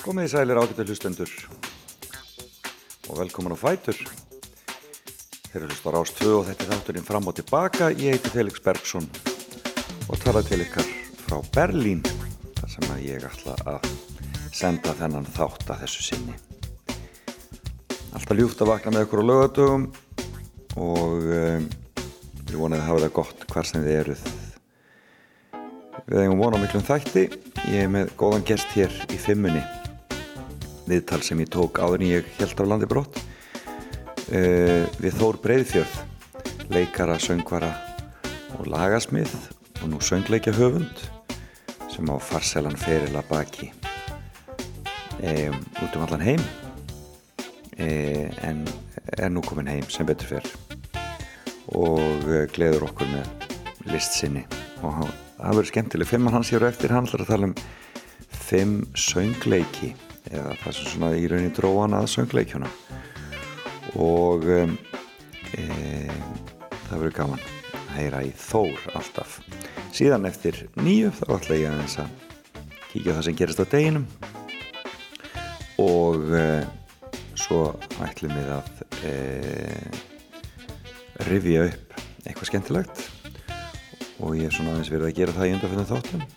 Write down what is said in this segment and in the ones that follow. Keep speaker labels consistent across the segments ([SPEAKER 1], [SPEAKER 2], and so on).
[SPEAKER 1] Komið í sælir ágættu hlustendur og velkomin á Fætur. Þeir eru hlustar ást 2 og þetta er þátturinn fram og tilbaka. Ég heiti Felix Bergsson og tala til ykkar frá Berlín þar sem að ég ætla að senda þennan þátt að þessu sinni. Alltaf ljúft að vakna með ykkur á lögadögum og um, ég vonaði að hafa það gott hvar sem þið eruð. Við eigum vona miklum þætti. Ég er með góðan gest hér í fimmunni viðtal sem ég tók áður en ég held á landi brott. Uh, við Þór Breiðfjörð leikara, söngvara og lagasmið og nú söngleikja höfund sem á farselan ferila baki um, út um allan heim. Um, en er nú komin heim sem betur fyrr og uh, gleður okkur með list sinni. Og það verður skemmtileg. Fimm hans hér og eftir hann ætlar að tala um fimm söngleiki eða það sem svona í raunin dróðan að söngleikjuna og um, e, það verður gaman að heyra í Þór alltaf. Síðan eftir nýju þá ætla ég að, að kíkja það sem gerist á deginum. Og e, svo ætlum við að e, rivja upp eitthvað skemmtilegt. Og ég er svona aðeins verið að gera það í undanfjörðum þáttum.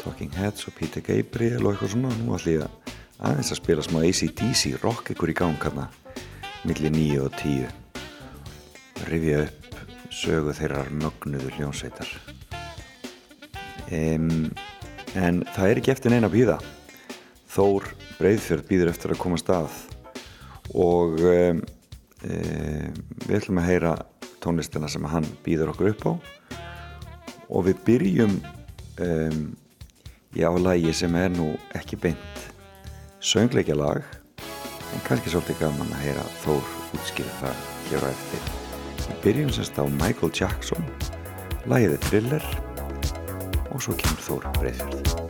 [SPEAKER 1] Talking Heads og Peter Gabriel og eitthvað svona. Nú ætlum ég að aðeins að spila smá ACDC rock ykkur í gang hérna millir 9 og 10 rifja upp sögu þeirrar mögnuðu hljónsveitar um, en það er ekki eftir neina að býða Þór Breiðfjörð býður eftir að koma stað. Og um, um, við ætlum að heyra tónlistina sem hann býður okkur upp á. Og við byrjum í álægi sem er nú ekki beint söngleikja lag en kannski svolítið gaman að heyra Þór útskýra það hér á eftir. Við byrjum semst á Michael Jackson lagið er Thriller og svo kemur Þór Breiðfjörð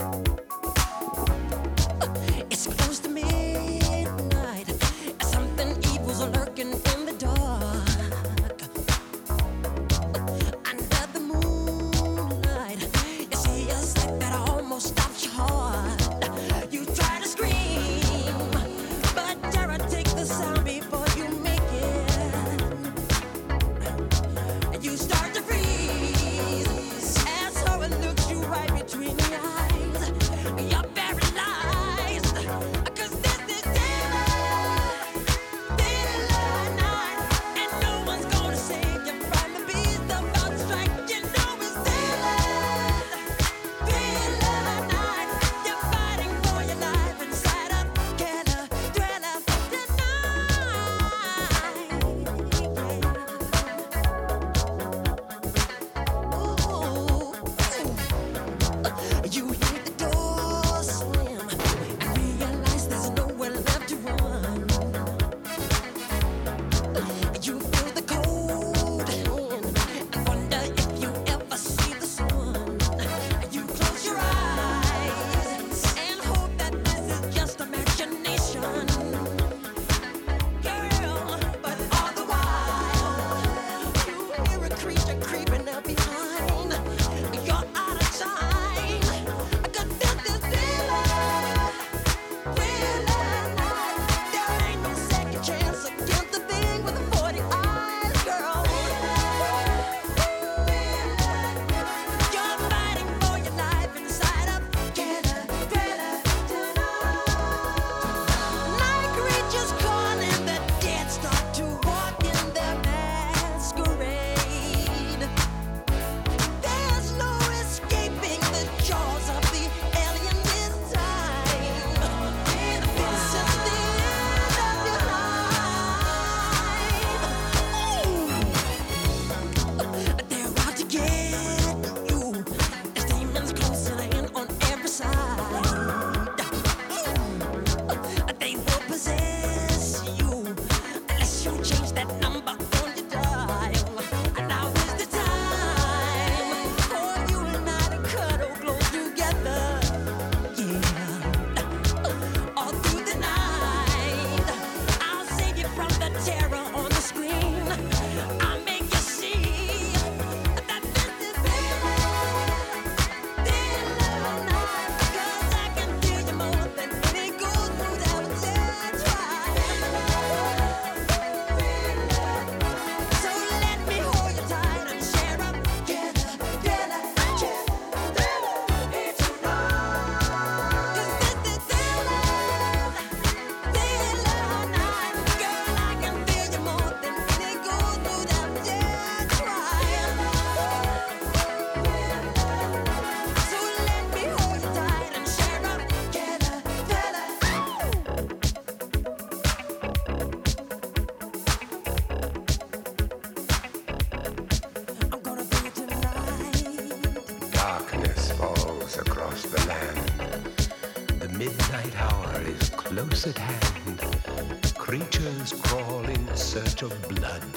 [SPEAKER 2] search of blood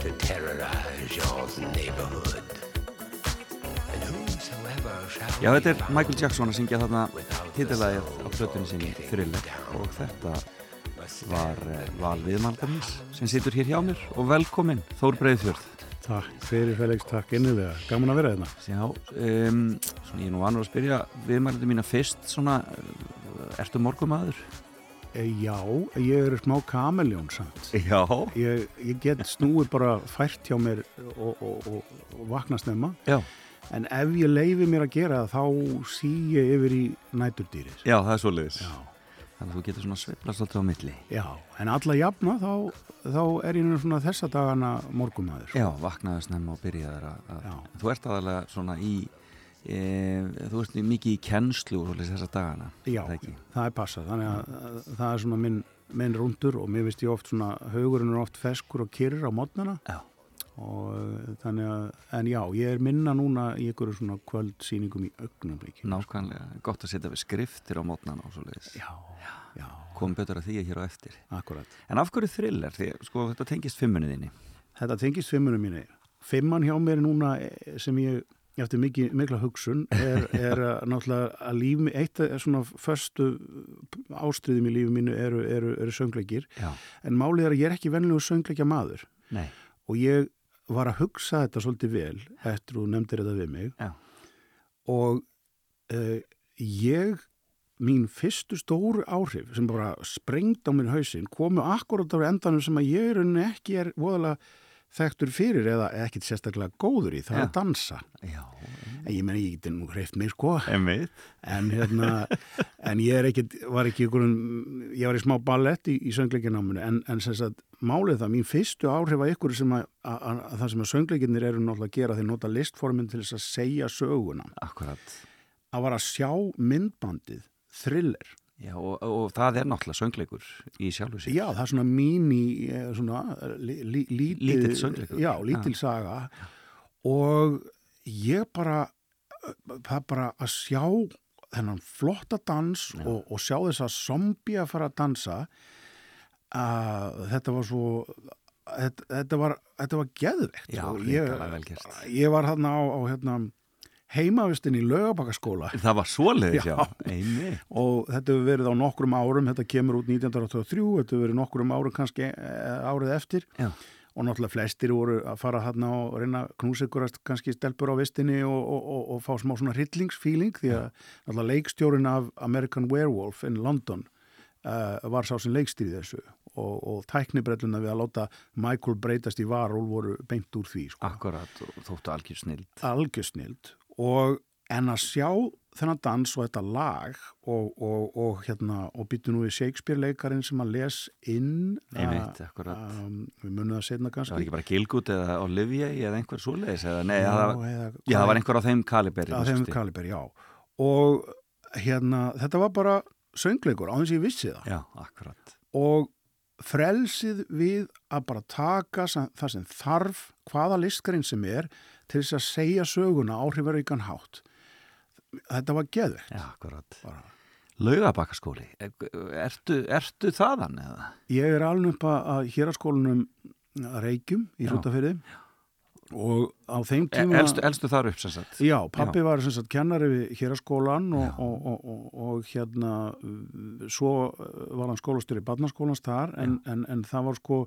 [SPEAKER 2] to terrorize your neighborhood. And whosoever shall
[SPEAKER 1] Já, þetta
[SPEAKER 2] be
[SPEAKER 1] er Michael
[SPEAKER 2] found
[SPEAKER 1] Jackson að syngja þarna titilægið á
[SPEAKER 2] sound
[SPEAKER 1] plötunni sinni Thriller og þetta var uh, val viðmaldamins sem situr hér hjá mér og velkomin Þór Breiðfjörð
[SPEAKER 3] Takk fyrir Felix, takk innilega. Gaman að vera hérna.
[SPEAKER 1] Já, um, svona ég er nú annur að spyrja viðmælandi mína fyrst svona, uh, ertu morgumadur?
[SPEAKER 3] E, já, ég er smá kameljón samt.
[SPEAKER 1] Já
[SPEAKER 3] Ég, ég get snúið bara fært hjá mér og, og, og, og vakna snemma.
[SPEAKER 1] Já,
[SPEAKER 3] En ef ég leifi mér að gera það, þá sí ég yfir í næturdýris.
[SPEAKER 1] já það er svoleiðis
[SPEAKER 3] Já.
[SPEAKER 1] Þannig að þú getur svona sveiflast alltaf á milli
[SPEAKER 3] Já, en alla jafna þá, þá er ég nú svona þessa dagana morgumæður.
[SPEAKER 1] Já, vaknaði snemma og byrjaði að. Þú ert aðalega svona í e, þú ert mikið í kennslu og svolítið þessa dagana
[SPEAKER 3] Já,
[SPEAKER 1] er það ekki?
[SPEAKER 3] það er passað. Þannig að það er svona minn, minn rundur og mér finnst ég oft svona, haugurinn er oft feskur og kyrr á mótnana. Og uh, þannig að, en já, ég er minna núna í einhverju svona kvöldsýningum í augnumblíki.
[SPEAKER 1] Nákvæmlega, gott að setja við skriftir á mótnana og svoleiðis
[SPEAKER 3] Já, já,
[SPEAKER 1] Komum betur að því að hér á eftir
[SPEAKER 3] akkurat.
[SPEAKER 1] En af hverju thriller? Því, sko, þetta tengist fimmunni þinni
[SPEAKER 3] Þetta tengist fimmunum mínu. Fimman hjá mér núna eh, sem ég, eftir mikið, mikla hugsun, er, er að náttúrulega að líf, eitt af svona förstu ástriðum í lífi mínu eru, eru, eru söngleikir,
[SPEAKER 1] Já,
[SPEAKER 3] en málið er að ég er ekki venlegu söngleikja maður.
[SPEAKER 1] Nei,
[SPEAKER 3] og ég var að hugsa þetta svolítið vel eftir þú nefndir þetta við mig.
[SPEAKER 1] Já.
[SPEAKER 3] og uh, ég mín fyrstu stóru áhrif sem bara sprengt á minn hausinn komu akkurat á endanum sem að ég er rauninni ekki er voðalega þekktur fyrir eða ekkit sérstaklega góður í, það
[SPEAKER 1] Já.
[SPEAKER 3] að dansa.
[SPEAKER 1] Já,
[SPEAKER 3] en ég meni, ég geti nú hreift mig sko.
[SPEAKER 1] Emið
[SPEAKER 3] en hérna en ég er ekkit, var ekki ykkur ég var í smá ballett í, í söngleikináminu en, en sem sagt, málið það, mín fyrstu áhrif að ykkur sem að, að, að, að það sem að söngleikinnir eru náttúrulega að gera þeir nota listformin til þess að segja söguna.
[SPEAKER 1] Akkurat.
[SPEAKER 3] Að var að sjá myndbandið thriller
[SPEAKER 1] Já, og, og það er náttúrulega söngleikur í sjálfu sig
[SPEAKER 3] Já, það er svona mín svona li, li, lítil,
[SPEAKER 1] Lítill söngleikur.
[SPEAKER 3] Já, lítil saga. Og ég bara það bara að sjá þennan flotta dans og, og sjá þess að zombie að fara að dansa. Að þetta var svo þetta, þetta var, þetta var geðveikt.
[SPEAKER 1] Já, hrikalega vel gert.
[SPEAKER 3] ég var þarna á, á hérna, heimavistin í lögabakaskóla
[SPEAKER 1] Það var svoleiðis, já,
[SPEAKER 3] Já. Og þetta hefur verið á nokkrum árum þetta kemur út 1983 þetta hefur verið nokkrum árum kannski eh, árið eftir.
[SPEAKER 1] Já,
[SPEAKER 3] og náttúrulega flestir voru að fara hérna og reyna ykkurast kannski stelpur á vistinni og, og, og, og fá smá svona hryllingsfíling því að náttúrulega leikstjórin af American Werewolf in London uh, var sá sem leikstýri þessu. Og, og tæknibrelluna við að láta Michael breytast í varul voru beint úr því sko.
[SPEAKER 1] akkurat þóttu algjör snild.
[SPEAKER 3] Algjörsnild og en að sjá þennan dans og þetta lag og, og, og hérna og býtu nú í Shakespeare leikarin sem að les inn
[SPEAKER 1] Einmitt,
[SPEAKER 3] um, við munum það setna
[SPEAKER 1] Það var
[SPEAKER 3] kannski.
[SPEAKER 1] ekki bara Gilgut eða Olivia eða einhver svoleiðis eða nei,
[SPEAKER 3] Já,
[SPEAKER 1] það,
[SPEAKER 3] eða-
[SPEAKER 1] já, það var einhver á þeim kaliberi
[SPEAKER 3] að þeim kaliber, já. Og hérna, þetta var bara söngleikur á þess að ég vissi það.
[SPEAKER 1] Já, akkurat
[SPEAKER 3] og frelsið við að bara taka það sem þarf hvaða listkarinn sem er til þess að segja söguna áhrifaríkan hátt þetta var geðvegt
[SPEAKER 1] Já, akkurat
[SPEAKER 3] bara.
[SPEAKER 1] Laugabakaskóli, ertu, ertu þaðan eða?
[SPEAKER 3] Ég er alveg upp að héraskólanum Reykjum í
[SPEAKER 1] Já.
[SPEAKER 3] Hrútafyrði og á þeim
[SPEAKER 1] E,
[SPEAKER 3] tíma
[SPEAKER 1] elstu, elstu þar upp sem sagt
[SPEAKER 3] Já, pappi var sem sagt kennari við héraskólan og,
[SPEAKER 1] Já.
[SPEAKER 3] og, og, og, og hérna svo var hann skólastjóri barnaskólans þar en, en, en það var sko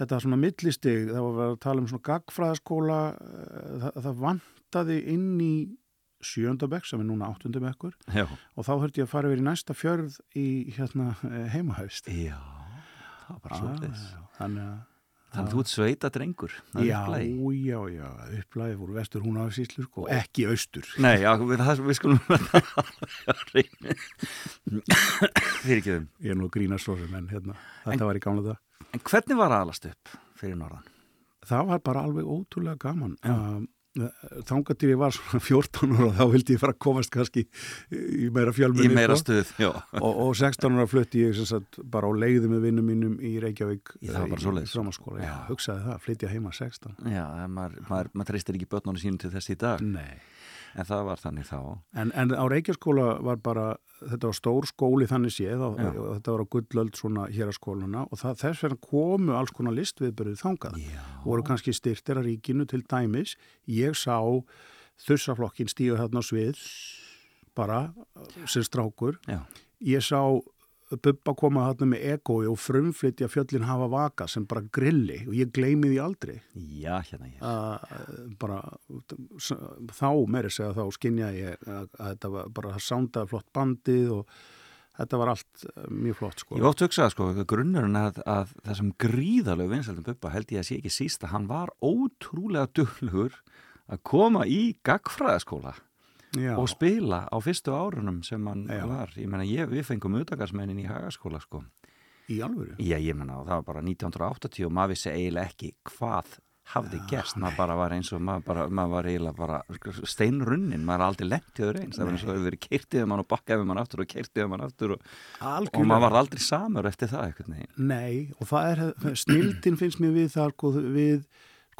[SPEAKER 3] þetta svona millistig, það var verið að tala um svona gagfræðaskóla uh, það, það vantaði inn í sjöndabekk sem er núna áttundabekkur og þá þurfti ég að fara yfir í næsta fjörð í hérna heimahæst
[SPEAKER 1] já það var bara svoleiðis.
[SPEAKER 3] Þannig að
[SPEAKER 1] Þannig að þú ert sveita drengur
[SPEAKER 3] Já, já, já, upplæði fór vestur hún á síslu sko, ekki austur.
[SPEAKER 1] Nei, já, við, það, við skulum Fyrir ekki um
[SPEAKER 3] Ég er nú að grína svo sem en hérna, þetta var í gamla það.
[SPEAKER 1] En hvernig var að alast upp fyrir norðan?
[SPEAKER 3] Það var bara alveg ótrúlega gaman. Um, Þángat til ég var svona 14 ára þá vildi ég fara að komast kannski í meira fjölmunni.
[SPEAKER 1] Í meira
[SPEAKER 3] sko.
[SPEAKER 1] stuð, já
[SPEAKER 3] Og, og 16 ára flutti ég sagt, bara á leiði með vinnum mínum í Reykjavík
[SPEAKER 1] Í það var bara
[SPEAKER 3] í
[SPEAKER 1] svoleiðis.
[SPEAKER 3] framhaldsskóla. Já,
[SPEAKER 1] Já.
[SPEAKER 3] hugsaði það, flytja heima 16.
[SPEAKER 1] Já, maður, maður, maður treystir ekki börnunum sínum til þess í dag
[SPEAKER 3] Nei.
[SPEAKER 1] En það var þannig þá
[SPEAKER 3] En, en á Reykjaskóla var bara, þetta var stór skóli þannig séð og, og þetta var á gullöld svona hér að skóluna og það, þess vegna komu alls konar listviðbyrðið þangað.
[SPEAKER 1] Já.
[SPEAKER 3] Voru kannski styrtir að ríkinu til dæmis. Ég sá þussaflokkin stíu þarna á svið bara sem strákur.
[SPEAKER 1] Já,
[SPEAKER 3] Ég sá Bubba koma þarna með egói og frumflytja fjöllin hafa vaka sem bara grilli og ég gleymi því aldrei.
[SPEAKER 1] já hérna ég
[SPEAKER 3] að bara þá meiri segja þá skinja ég að, þetta var bara það soundaði flott bandið og þetta var allt eh, mjög flott sko.
[SPEAKER 1] Ég oft hugsaði sko, grunnurinn að, að þessum gríðalegu vinsældum Bubba held ég að sé ekki síst að hann var ótrúlega duglugur að koma í gagfræðaskóla
[SPEAKER 3] Já,
[SPEAKER 1] og spila á fyrstu árunum sem hann
[SPEAKER 3] Já.
[SPEAKER 1] var. Ég menna, ég, við fengum utakarsmennin í hagaskóla sko.
[SPEAKER 3] í alvöru.
[SPEAKER 1] Já, ég menna, það var bara 1980 og maður vissi eiginlega ekki hvað hafði gerst, maður bara var eins og maður, bara, maður var eiginlega bara steinrunnin, maður er aldrei lentið eins, það var eins og hefur verið keirtið um hann og bakkaðið um hann aftur og keirtið um hann aftur og, og maður var aldrei samur eftir það.
[SPEAKER 3] Nei, og það er, snildin finnst mér við það sko, við,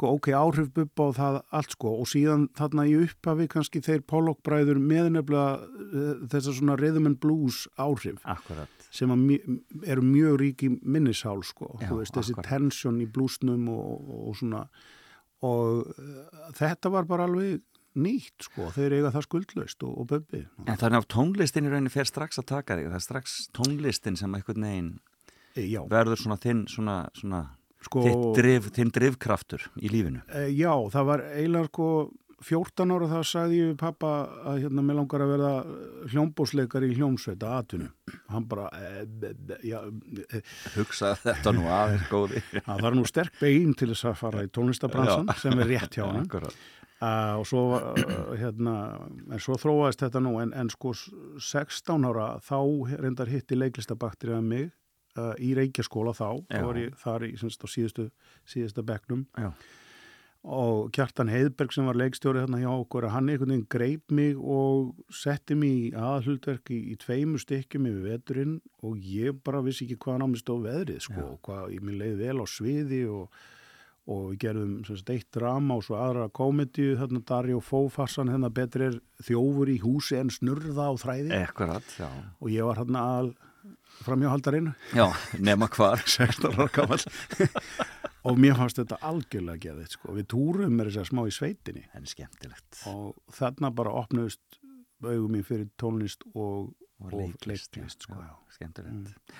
[SPEAKER 3] ok, áhrif bubba og það allt sko. Og síðan þarna í upphafi kannski þeir Pollock-bræður með nefnilega uh, þessar svona rhythm and blues áhrif
[SPEAKER 1] Akkurat.
[SPEAKER 3] sem eru mjög rík í minnishál sko,
[SPEAKER 1] Já,
[SPEAKER 3] þú veist, þessi tension í blúsnum og, og svona. Og uh, þetta var bara alveg nýtt sko, þeir eiga það skuldlaust og, og bubbi.
[SPEAKER 1] En þannig að tónlistin í rauninni fer strax að taka þig, það er strax tónlistin sem einhvern veginn
[SPEAKER 3] Já,
[SPEAKER 1] verður svona þinn, svona, svona
[SPEAKER 3] sko,
[SPEAKER 1] drif, þinn drifkraftur í lífinu.
[SPEAKER 3] e, já, það var eiginlega sko 14 ára það sagði ég við pappa að hérna með langar að verða hljómbósleikar í hljómsveita atvinnu. Hann bara, e, e, e, já, e,
[SPEAKER 1] Hugsaði þetta nú aðeins góði.
[SPEAKER 3] það var nú sterk begin til þess að fara í tónlistabransan sem er rétt hjá hann. Uh, og svo uh, hérna, en svo þróaðist þetta nú en, en sko s- 16 ára þá reyndar hitti leiklistabakterið mig uh, í Reykjaskóla þá
[SPEAKER 1] Já.
[SPEAKER 3] þá var ég þar í semst á síðustu síðusta bekknum
[SPEAKER 1] Já.
[SPEAKER 3] og Kjartan Heiðberg sem var leikstjóri hérna hjá okkur hann einhvern veginn greip mig og setti mig í aðhlutverk í, í tveimu stykkjum yfir veturinn og ég bara vissi ekki hvað námi stóð veðrið sko, hvað ég mér leiði vel á sviði og og við gerðum sagt, eitt drama og svo aðra komedíu, þarna og Fófarsan hérna betri er þjófur í húsi en snurða á þræði
[SPEAKER 1] Akkurat, já.
[SPEAKER 3] og ég var hérna al framhjáhaldarinn
[SPEAKER 1] Já, nema hvar.
[SPEAKER 3] 16 ára gammal og mér fannst þetta algjörlega geðið sko. við túrum með þess að smá í sveitinni
[SPEAKER 1] En skemmtilegt.
[SPEAKER 3] og þarna bara opnuðust augum mín fyrir tónlist og,
[SPEAKER 1] Og leiklist,
[SPEAKER 3] sko.
[SPEAKER 1] já, skemmtilegt.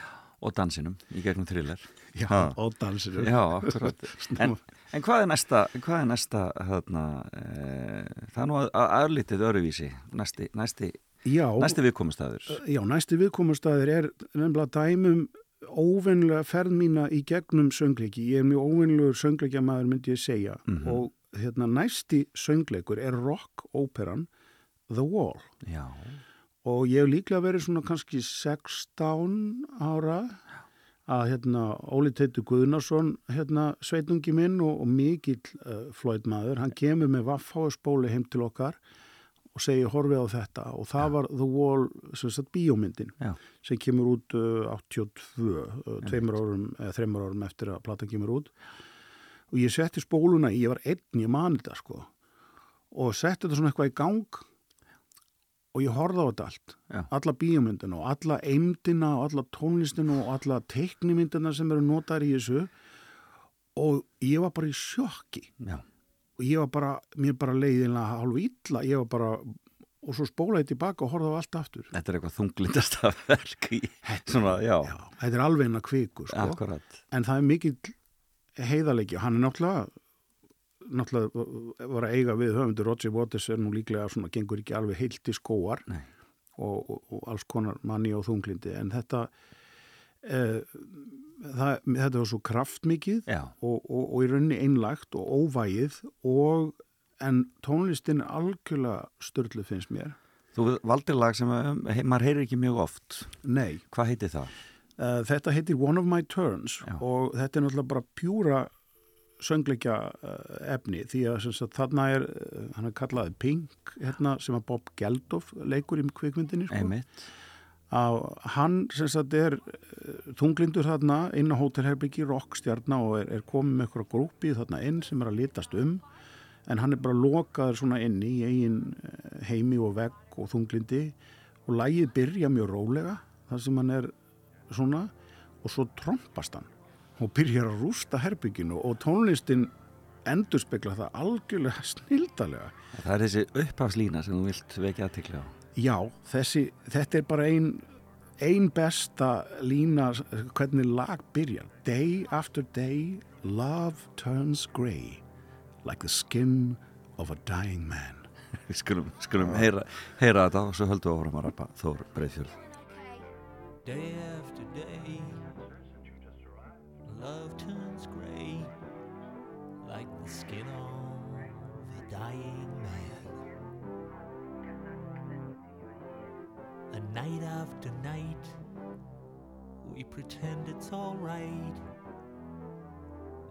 [SPEAKER 1] Og dansinum í gegnum thriller.
[SPEAKER 3] já,
[SPEAKER 1] Ha.
[SPEAKER 3] og dansinu
[SPEAKER 1] Já. En, en hvað er næsta, hvað er næsta, hérna, e, það er nú að, að aðlítið öruvísi, næsti, næsti,
[SPEAKER 3] já,
[SPEAKER 1] næsti viðkomustæður.
[SPEAKER 3] Já, næsti viðkomastæðir er nefnilega dæmum óvennilega ferð mína í gegnum söngleiki. Ég er mjög óvennilegur söngleikja maður myndi ég segja
[SPEAKER 1] Mhm.
[SPEAKER 3] og hérna næsti söngleikur er rock-óperan The Wall
[SPEAKER 1] Já,
[SPEAKER 3] og ég hef líklega verið svona kannski 16 ára að hérna Óli Teitur Guðnarsson hérna sveitungi minn og, og mikill uh, flóitmaður, hann kemur með vaffháðsbóli heim til okkar og segir horfið á þetta. Og það var The Wall, sem sagt bíómyndin
[SPEAKER 1] já,
[SPEAKER 3] sem kemur út uh, 82, uh, tveimur árum eða þreimur árum eftir að platan kemur út. Og ég setti spóluna í, ég var einn, ég mani þetta sko. Og setti þetta svona eitthvað í gang og ég horfði á þetta allt.
[SPEAKER 1] Já.
[SPEAKER 3] alla bíómyndina og alla eimdina og alla tónlistina og alla teiknimyndina sem eru notaðar í þessu. Og ég var bara í sjokki.
[SPEAKER 1] Já,
[SPEAKER 3] og ég var bara, mér bara leiðinlega hálf illa, ég var bara og svo spólaði tilbaka og horfði á allt aftur.
[SPEAKER 1] Þetta er eitthvað þunglindasta verk í, svona, já,
[SPEAKER 3] Já, þetta er alveg hennar kviku sko. en það er mikill heiðarleiki. Og hann er náttúrulega náttúrulega var að eiga við höfundur Roger Waters er nú líklega svona gengur ekki alveg heilt í skóar og, og, og alls konar manni og þunglindi en þetta það, þetta var svo kraftmikið og, og, og í rauninni einlagt og óvægið og en tónlistin algjörlega störlu finnst mér
[SPEAKER 1] þú valdir lag sem um, he, maður heyrir ekki mjög oft.
[SPEAKER 3] nei,
[SPEAKER 1] Hvað heitir það?
[SPEAKER 3] uh, þetta heitir One of My Turns
[SPEAKER 1] Já.
[SPEAKER 3] og þetta er náttúrulega bara pjúra söngleikja uh, efni því að sagt, þarna er hann er kallaði Pink hérna, sem að Bob Geldof leikur í kvikmyndinni sko.
[SPEAKER 1] Einmitt.
[SPEAKER 3] Að hann sem sagt er uh, þunglindur þarna inn á hótelherbyggi rockstjarna og er, er komið með eitthvað grúpi þarna inn sem er að litast um en hann er bara lokaður svona inn í eigin uh, heimi og vegg og þunglindi og lægið byrja mjög rólega þar sem hann er svona og svo trompast hann og byrjar að rústa herbygginu og tónlistin endur spekla það algjörlega snildalega.
[SPEAKER 1] Það er þessi upphafslína sem þú vilt vekja aðtikla á.
[SPEAKER 3] Já, þessi, þetta er bara ein, ein besta lína hvernig lag byrjar. Day after day, love turns grey like the skin of a dying man.
[SPEAKER 1] Við skulum, skulum heyra, heyra þetta og svo höldum við áfram að rappa Þór Breiðfjörð.
[SPEAKER 4] Day after day, love turns gray like the skin of a dying man. Night after night, we pretend it's alright.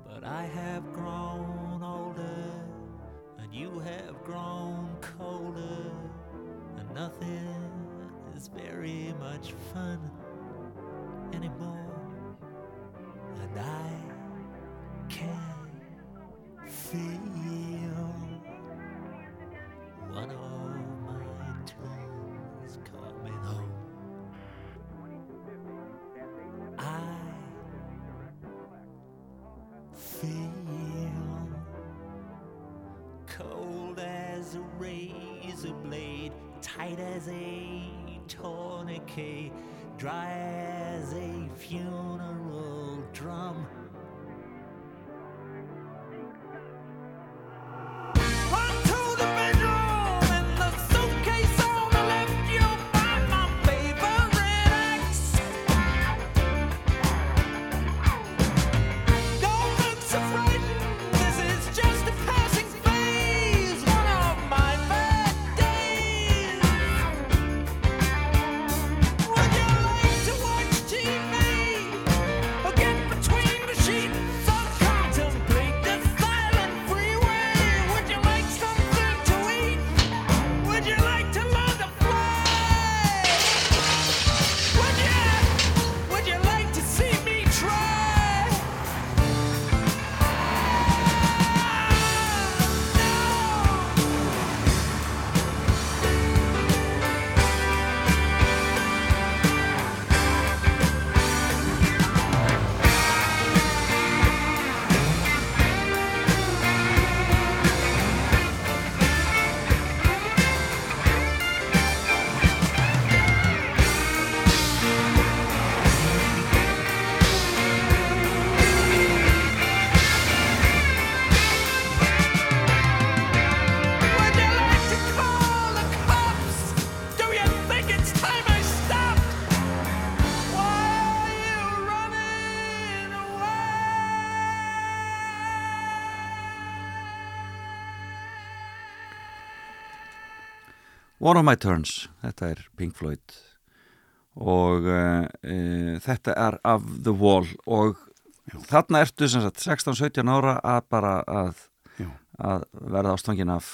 [SPEAKER 4] But I have grown older, and you have grown colder, and nothing is very much fun anymore. And I One of my
[SPEAKER 1] turns, þetta er Pink Floyd og uh, uh, þetta er Of the Wall og þarna ertu sem sagt 16-17 ára að bara að,
[SPEAKER 3] Já.
[SPEAKER 1] að verða ástfangin af,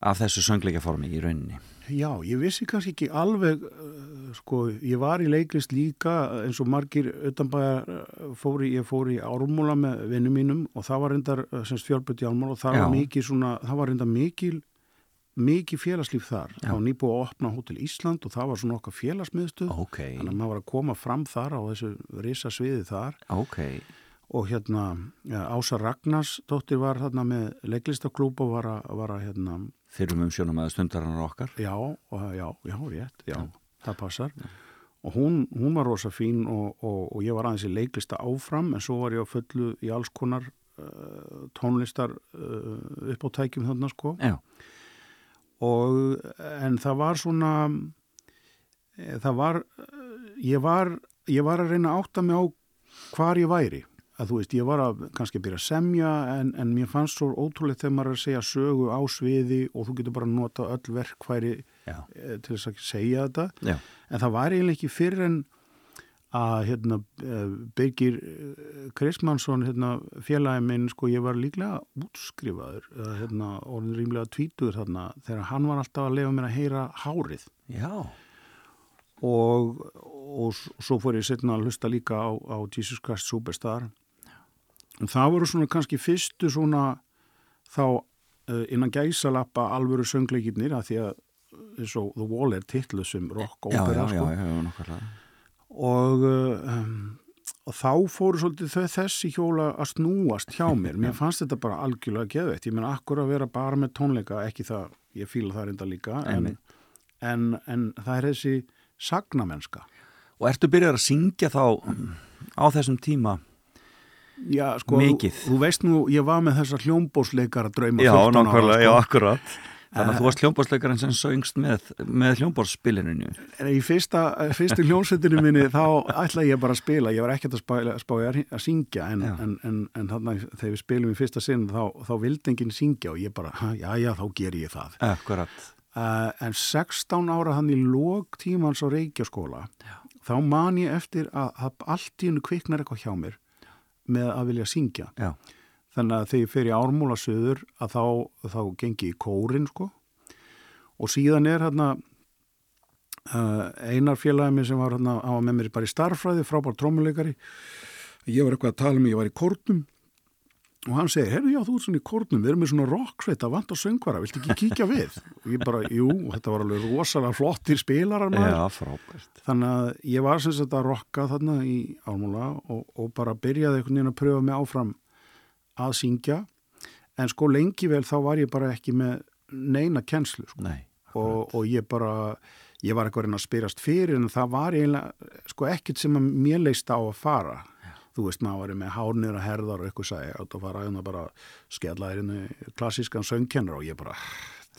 [SPEAKER 1] af þessu söngleikaformi í rauninni.
[SPEAKER 3] Já, ég vissi kannski ekki alveg, uh, sko, ég var í leiklist líka eins og margir utanbæðar fóri, ég fór í ármúla með vinnum mínum og það var reyndar semst fjölböld í ármúla og það
[SPEAKER 1] Já.
[SPEAKER 3] var mikið svona, það var reyndar mikil, mikið félagslíf þar.
[SPEAKER 1] Já.
[SPEAKER 3] Var nýbúið að opna Hótel Ísland og það var svona okkar félagsmiðstuð.
[SPEAKER 1] Ok,
[SPEAKER 3] Þannig að maður var að koma fram þar á þessu risa sviði þar
[SPEAKER 1] ok,
[SPEAKER 3] og hérna ja, Ása Ragnars dóttir var þarna með leiklistaklúb og var að, var að hérna,
[SPEAKER 1] þyrrum um sjónum að stundarannar okkar.
[SPEAKER 3] Já, og, já, já, rétt, já, það passar. Og hún, hún var rosa fín og, og, og ég var aðeins í leiklista áfram en svo var ég á fullu í alls konar uh, tónlistar uh, upp á tækjum þarna sko.
[SPEAKER 1] Já,
[SPEAKER 3] Og en það var svona, eh, það var, ég var, ég var að reyna að átta mig á hvar ég væri. Að þú veist, ég var að kannski byrja að semja en, en mér fannst svo ótrúlega þegar maður er að segja sögu á sviði og þú getur bara að nota öll verkfæri
[SPEAKER 1] já,
[SPEAKER 3] eh, til þess að segja þetta.
[SPEAKER 1] Já,
[SPEAKER 3] en það var eiginlega ekki fyrir en að hérna, eh, Birgir eh, Krismansson hérna, félagi minn, sko, ég var líklega útskrifaður, hérna, orðin rýmlega tvítur þarna, þegar hann var alltaf að lefa mér að heyra hárið.
[SPEAKER 1] Já,
[SPEAKER 3] og, og svo fór ég setna að hlusta líka á, á Jesus Christ Superstar. Og það voru svona kannski fyrstu svona þá uh, innan gæsalappa alvöru söngleikirnir að því að og The Wall er titlu sem rock
[SPEAKER 1] já,
[SPEAKER 3] opera
[SPEAKER 1] já, já,
[SPEAKER 3] sko.
[SPEAKER 1] já, nákvæmlega
[SPEAKER 3] og, um, og þá fóru svolítið þau þessi hjóla að snúast hjá mér mér fannst þetta bara algjörlega geðveitt ég menn akkur að vera bara með tónleika ekki það, ég fíla það reynda líka en, en, en það er þessi sagnamennska
[SPEAKER 1] Og ertu byrjar að syngja þá á þessum tíma?
[SPEAKER 3] Já, sko,
[SPEAKER 1] Mikið.
[SPEAKER 3] Þú, þú veist nú, ég var með þessar hljómbósleikara drauma
[SPEAKER 1] Já,
[SPEAKER 3] 14 ára,
[SPEAKER 1] nákvæmlega, já,
[SPEAKER 3] sko.
[SPEAKER 1] akkurat Þannig að þú varst hljómbórsleikarinn sem söngst með, með hljómbórsspilinu
[SPEAKER 3] Í fyrsta, fyrstu hljómsveitinu minni þá ætlaði ég bara að spila, ég var ekkert að spája að, spája að, að syngja en,
[SPEAKER 1] Já.
[SPEAKER 3] en, en, en þannig þegar við spilum í fyrsta sinn þá, þá vildi enginn syngja og ég bara, "Ha, já, já, þá ger ég það.
[SPEAKER 1] Akkurat
[SPEAKER 3] Uh, en 16 ára hann í lók tímans á Reykjaskóla, þá man ég eftir að, að allt í hennu kviknar eitthvað hjá mér með að vilja syngja.
[SPEAKER 1] Já,
[SPEAKER 3] Þannig að þegar ég fer í ármúla söður að þá, þá gengi í kórin sko. Og síðan er hérna uh, einar félagið mér sem var hérna á með mér bara í starffræði, frábær trómuleikari ég var eitthvað að tala um ég var í kórnum. Og hann segir, herru já þú ert svona í kórnum við erum með svona rocksveit að vant á söngvara viltu ekki kíkja við? Og ég bara, jú, þetta var alveg rosalega flottir spilarar maður.
[SPEAKER 1] Já frábært.
[SPEAKER 3] Þannig að ég var sem sagt að rokka þarna í álmúla og, og bara byrjaði einhvern veginn að pröfa mig áfram að syngja. En sko lengi vel þá var ég bara ekki með neina kennslu sko.
[SPEAKER 1] Nei,
[SPEAKER 3] og, og ég bara, ég var eitthvað að reyna að spyrast fyrir en það var eiginlega sko ekkert sem að mér leist á að fara. Þú veist maður var með hárnir að herðar og eitthvað sagði að það var að bara skella þér inn klassískan söngkennar og ég bara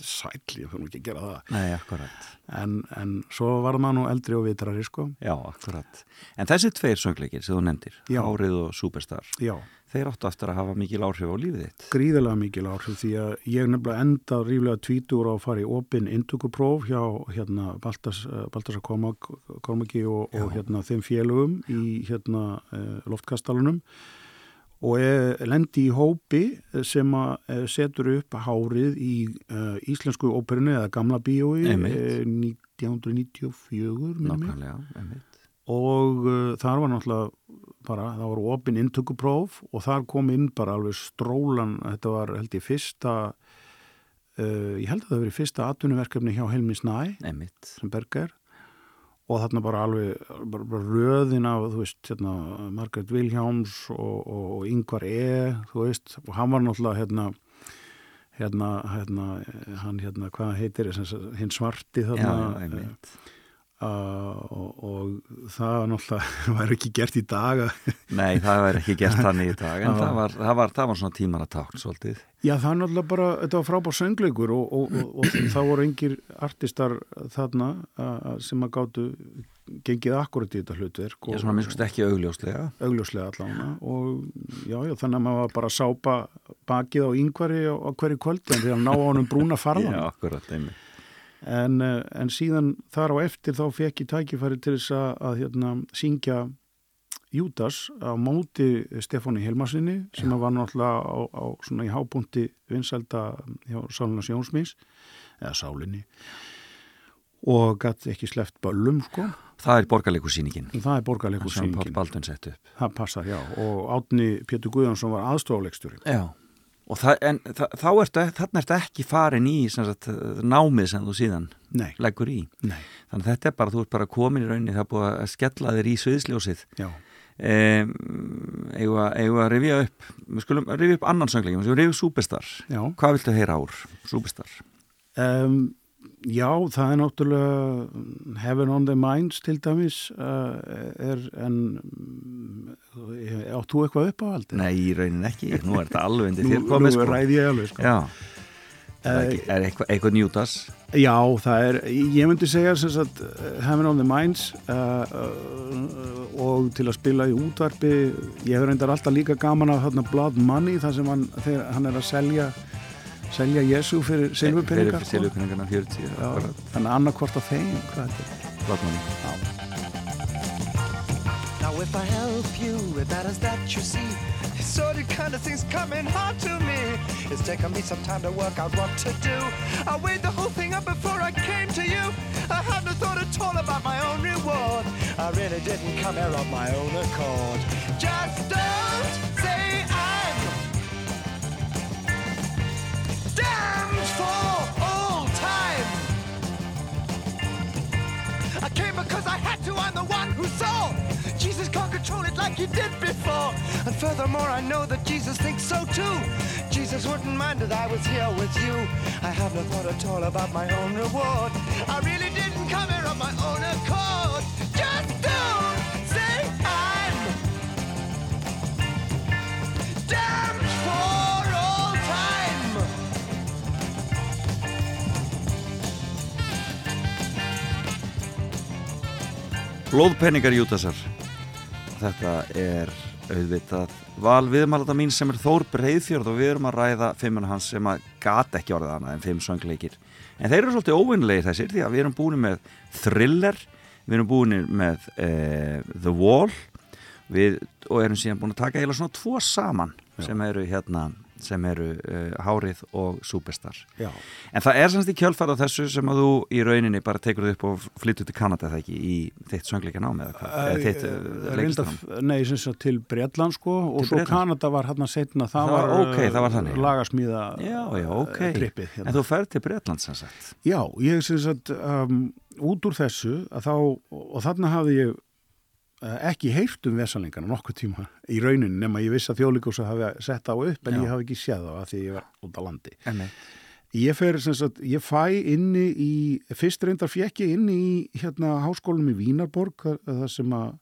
[SPEAKER 3] sæl, ég fyrir nú ekki að gera það.
[SPEAKER 1] Nei, akkurat.
[SPEAKER 3] En, en svo var maður nú eldri og vitrari sko.
[SPEAKER 1] Já, akkurat. En þessi tveir söngleikir sem þú nefndir
[SPEAKER 3] Já.
[SPEAKER 1] Árið og Superstar
[SPEAKER 3] já.
[SPEAKER 1] Þeir áttu aftur að hafa mikil áhrif á lífið þitt.
[SPEAKER 3] Gríðilega mikil áhrif því að ég nefnilega enda ríflega tvítur á að fara í opinn indtökupróf hjá hérna Baltas, Baltasar Kormaki og, og hérna þeim félögum í hérna eh, loftkastalunum og lendi í hópi sem að eh, setur upp hárið í uh, íslensku óperinu eða gamla bíói eh, 1994 minnir mig.
[SPEAKER 1] Nákvæmlega, einmitt.
[SPEAKER 3] Og uh, þar var náttúrulega bara, það var opinn inntökupróf og þar kom inn bara alveg strólan, þetta var held ég fyrsta uh, ég held að það verið fyrsta atvinnuverkefni hjá Helmi Snæ
[SPEAKER 1] Einmitt.
[SPEAKER 3] sem Berger og þarna bara alveg bara, bara röðin af, þú veist, hérna Margaret Wilhelms og, og, og Yngvar E, þú veist, og hann var náttúrulega hérna hérna, hérna, hann hérna, hvað heitir hinn svarti þarna.
[SPEAKER 1] Já, einmitt.
[SPEAKER 3] Uh, og, og það náttúrulega var ekki gert í dag
[SPEAKER 1] Nei, það var ekki gert þannig í dag en
[SPEAKER 3] Já.
[SPEAKER 1] það var, það var, það var svona tímar að tákn svolítið.
[SPEAKER 3] Já það er náttúrulega bara, þetta var frábár söngleikur og, og, og, það voru engir artistar þarna sem að gáttu gengið akkurat í þetta hlutverk og
[SPEAKER 1] svona minnst ekki augljóslega.
[SPEAKER 3] Augljóslega allána og já, já, þannig að maður var bara að sápa bakið á yngvari á, hverju kvöldi en því að ná á honum brúna farðan
[SPEAKER 1] Já, akkurat, einmitt
[SPEAKER 3] en, eh, en síðan þar á eftir þá fekk ég tækifæri til þess að, að hérna, syngja Júdas á móti Stefáni Helmarsinni sem var náttúrulega á, á svona í hábúndi vinsælda hjá Sálunars Jónsmís eða Sálinni og gæti ekki sleppt böllum sko.
[SPEAKER 1] Það er borgarleikusýningin
[SPEAKER 3] það er
[SPEAKER 1] upp.
[SPEAKER 3] Það passar, já, og Átni Pétur Guðjónsson var aðstofleikstjóri
[SPEAKER 1] Já Og það, en það, þá ertu, þarna ertu ekki farin í sem sagt, námið sem þú síðan
[SPEAKER 3] nei,
[SPEAKER 1] leggur í.
[SPEAKER 3] nei,
[SPEAKER 1] Þannig að þetta er bara, þú ert bara komin í rauninni, það er búið að skella þér í sviðsljósið.
[SPEAKER 3] já
[SPEAKER 1] Um, eigum að, að rifja upp, við skulum rifja upp annan söngleikum, við skulum rifja upp Superstar.
[SPEAKER 3] Já,
[SPEAKER 1] Hvað viltu heyra úr Superstar?
[SPEAKER 3] um, já, það er náttúrulega Heaven on the Minds til dæmis uh, er en um, átt þú eitthvað upp á aldrei?
[SPEAKER 1] Nei, í rauninni ekki, nú er þetta alveg undir
[SPEAKER 3] Nú,
[SPEAKER 1] þér komið
[SPEAKER 3] nú
[SPEAKER 1] sko.
[SPEAKER 3] ræði ég alveg sko.
[SPEAKER 1] Já, það er, ekki, er eitthvað, eitthvað njútas?
[SPEAKER 3] Já, það er, ég myndi segja sem sagt, uh, Heaven on the Minds uh, uh, og til að spila í útvarpi, ég hefur reyndar alltaf líka gaman af þarna Blood Money þar sem hann, þegar hann er að selja selja Jésu fyrir silfurpenningar
[SPEAKER 1] Fyrir silfurpenningarna 40,
[SPEAKER 3] Já,
[SPEAKER 1] akkurat,
[SPEAKER 3] þannig annarkvort af þeim hvað þetta er
[SPEAKER 1] Blotmanni.
[SPEAKER 4] Now if I help you with matters that you see, it's sort of kind of things coming hard to me. It's taken me some time to work out what to do. I weighed the whole thing up before I came to you. I hadn't thought at all about my own reward. I really didn't come here on my own accord. Just don't stands for all time. I came because I had to, I'm the one
[SPEAKER 5] who saw. Jesus can't control it like you did before. And furthermore, I know that Jesus thinks so too. Jesus wouldn't mind that I was here with you. I have no thought at all about my own reward. I really didn't come here on my own accord. Just
[SPEAKER 1] Blóðpenningar Júdasar Þetta er auðvitað val viðmælata mín sem er Þór Breiðfjörð og við erum að ræða fimmuna hans sem að gata ekki orðið annað en fimm söngleikir. En þeir eru svolítið óvinnlegir þessir því að við erum búin með Thriller við erum búin með eh, The Wall við, og erum síðan búin að taka heila svona tvo saman sem eru hérna sem eru uh, Hárið og Superstar
[SPEAKER 3] Já.
[SPEAKER 1] En það er semst í kjölfæra þessu sem að þú í rauninni bara tekur þið upp og flyttur til Kanada það ekki í þitt söngleika námi eða þitt uh,
[SPEAKER 3] Reynda,
[SPEAKER 1] leiklistarnám.
[SPEAKER 3] nei, sem sagt til Bretland sko og
[SPEAKER 1] Til
[SPEAKER 3] svo
[SPEAKER 1] Bretlands.
[SPEAKER 3] Kanada var hérna setna, það,
[SPEAKER 1] Það var- ókei, það var þannig.
[SPEAKER 3] lagasmíða
[SPEAKER 1] Já, já, ok.
[SPEAKER 3] eh, trippið hérna.
[SPEAKER 1] En þú ferð til Bretland sem sagt.
[SPEAKER 3] Já, ég sem sagt um, út úr þessu þá, og þarna hafði ég ekki heyrt um vesalingana nokkuð tíma í rauninni nema ég vissi að þjóðlíkósa hafi sett á upp en
[SPEAKER 1] Já.
[SPEAKER 3] ég hafi ekki séð þá að því ég var út á landi.
[SPEAKER 1] Enni.
[SPEAKER 3] Ég fer sagt, ég fæ inni í, fyrst reyndar fekk ég inni í hérna háskólum í Vínarborg það sem að,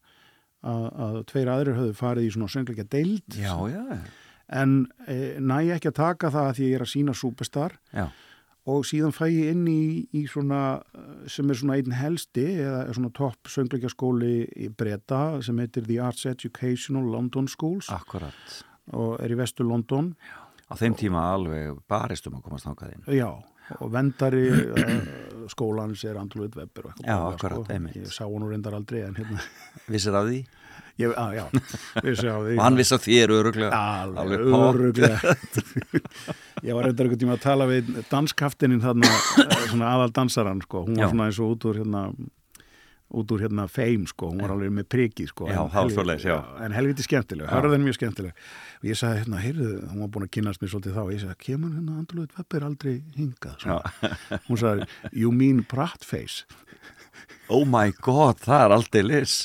[SPEAKER 3] að, að tveir aðrir höfðu farið í svona söngleika deild
[SPEAKER 1] Já, já,
[SPEAKER 3] en e, næ ekki að taka það að því ég er að sína Superstar
[SPEAKER 1] já.
[SPEAKER 3] Og síðan fæ ég inn í, í svona eh, sem er svona einn helsti eða svona topp söngleikjaskóli í Breta sem heitir The Arts Educational London Schools
[SPEAKER 1] Akkurat.
[SPEAKER 3] og er í vestu London
[SPEAKER 1] Á þeim tíma alveg baristum að komast þangað inn.
[SPEAKER 3] já og vendari uh, skólans er Andrew Webber og eitthvað
[SPEAKER 1] Já,
[SPEAKER 3] bóla,
[SPEAKER 1] akkurat, einmitt.
[SPEAKER 3] ég sá hann nú reyndar aldrei en hérna
[SPEAKER 1] Vissir af því?
[SPEAKER 3] Ég, á, já, við sjá því.
[SPEAKER 1] Og hann viss af þér öruglega.
[SPEAKER 3] Alveg öruglega Ég var einhvern tíma að tala við danskaftininn þarna, eh, svona aðal dansaran sko, hún var svona eins og út úr hérna út úr hérna feim sko, hún var alveg með prikið sko,
[SPEAKER 1] Já, svoleiðis, já.
[SPEAKER 3] en helviti skemmtileg, hörðin mjög skemmtileg. Og ég sagði hérna, heyrðu, hún var búin að kynast mér svolítið þá, ég sagði, kemur hérna Andrúið Webber aldrei hingað? Hún sagði, you mean Prattface?
[SPEAKER 1] Oh my god, það er aldrei lis.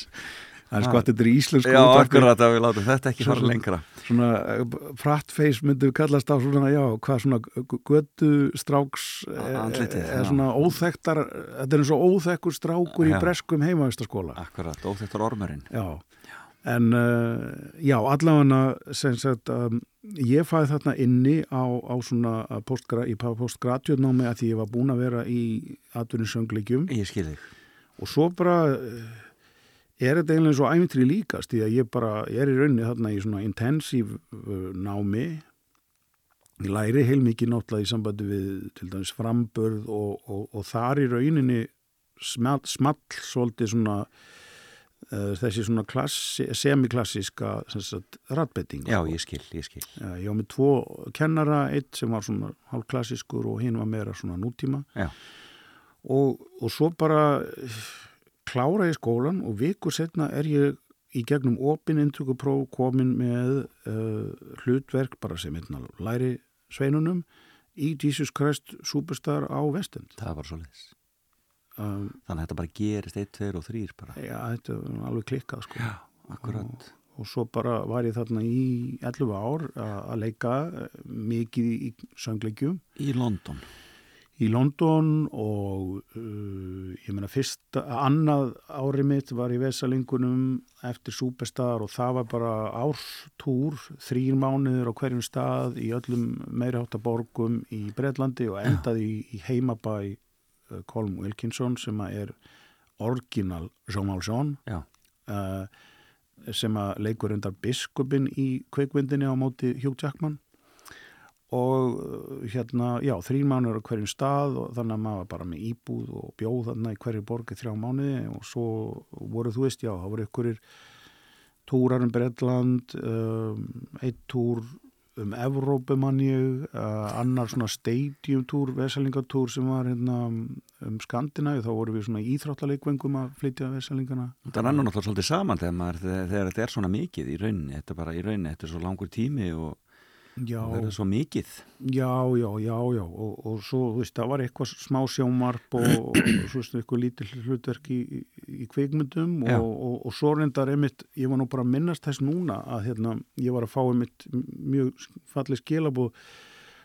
[SPEAKER 3] Það er sko að þetta er íslensku
[SPEAKER 1] Já, akkurat að við látum þetta ekki fara lengra.
[SPEAKER 3] svona prattface myndum við kallast á svona, já, hvað svona götu stráks
[SPEAKER 1] Andlitið,
[SPEAKER 3] eða
[SPEAKER 1] já.
[SPEAKER 3] svona óþekktar þetta er eins og óþekkur strákur
[SPEAKER 1] Já.
[SPEAKER 3] í breskum heimavistaskóla
[SPEAKER 1] Akkurat, óþektur ormurinn.
[SPEAKER 3] já, en uh, já, allavega sem sagt um, ég fæði þarna inni á, á svona postgra, í postgratjörnámi að því ég var búin að vera í atvinninsöngleikjum
[SPEAKER 1] Ég skil þig.
[SPEAKER 3] og svo bara eh, er þetta eiginlega svo æmintri líkast því að ég bara, ég er í rauninni þarna í svona intensív uh, námi ég læri heilmikið náttúrulega í sambandi við til dæmis frambörð og, og, og þar í rauninni small, small svolítið svona uh, þessi svona klassi, semiklassíska ratbetting
[SPEAKER 1] Já, ég skil, ég skil.
[SPEAKER 3] Já, ég var með tvo kennara, eitt sem var svona hálfklassískur og hinn var meira svona nútíma
[SPEAKER 1] Já.
[SPEAKER 3] og, og svo bara klára ég skólan og vikur setna er ég í gegnum opin inntökupróf komin með uh, hlutverk bara sem einna læri sveinunum í Jesus Christ Superstar á Vestend.
[SPEAKER 1] Það var svo leiðis.
[SPEAKER 3] Um,
[SPEAKER 1] Þannig að þetta bara gerist 1, 2 og 3 bara.
[SPEAKER 3] já, þetta var alveg klikkað sko.
[SPEAKER 1] Já, akkurat.
[SPEAKER 3] og svo bara var ég þarna í 11 ár að að leika eh, mikið í söngleikjum
[SPEAKER 1] Í London.
[SPEAKER 3] Í London og uh, ég meina fyrst annað ári mitt var í Vesalingunum eftir Superstar og það var bara árstúr, þrýr mánuður á hverjum stað í öllum meirháttaborgum í Breitlandi og endaði í, í heimabæ uh, Colm Wilkinson sem er orginal Jean
[SPEAKER 1] Já.
[SPEAKER 3] uh, sem að leikur undar biskupin í kveikvindinni á móti Hugh Jackman og uh, hérna, já, þrý mánuður á hverjum stað og þannig að maður var bara með íbúð og bjóð þarna í hverju borgi þrjá mánuði. Og svo voru þú veist, já, það voru ykkurir túrar um Bretland um, eitt túr um Evrópu mann ég uh, annar svona stadium túr vesalingatúr sem var hérna um Skandinavi, þá voru við svona íþráttaleikvengum að flytja vesalingana
[SPEAKER 1] Það rennur náttúrulega svolítið saman þegar, maður, þegar þetta er svona mikið í rauninni. Þetta er bara í rauninni, þetta er svo langur tími og
[SPEAKER 3] Já,
[SPEAKER 1] það er svo mikið.
[SPEAKER 3] Já, já, já, já og, og svo, þú veist, það var eitthvað smá sjómarp og, og svo veist, eitthvað lítil hlutverk í, í kvikmyndum
[SPEAKER 1] Já.
[SPEAKER 3] og, og, og svo reyndar einmitt, ég var nú bara að minnast þess núna að hérna, ég var að fá einmitt mjög falleg skilabúð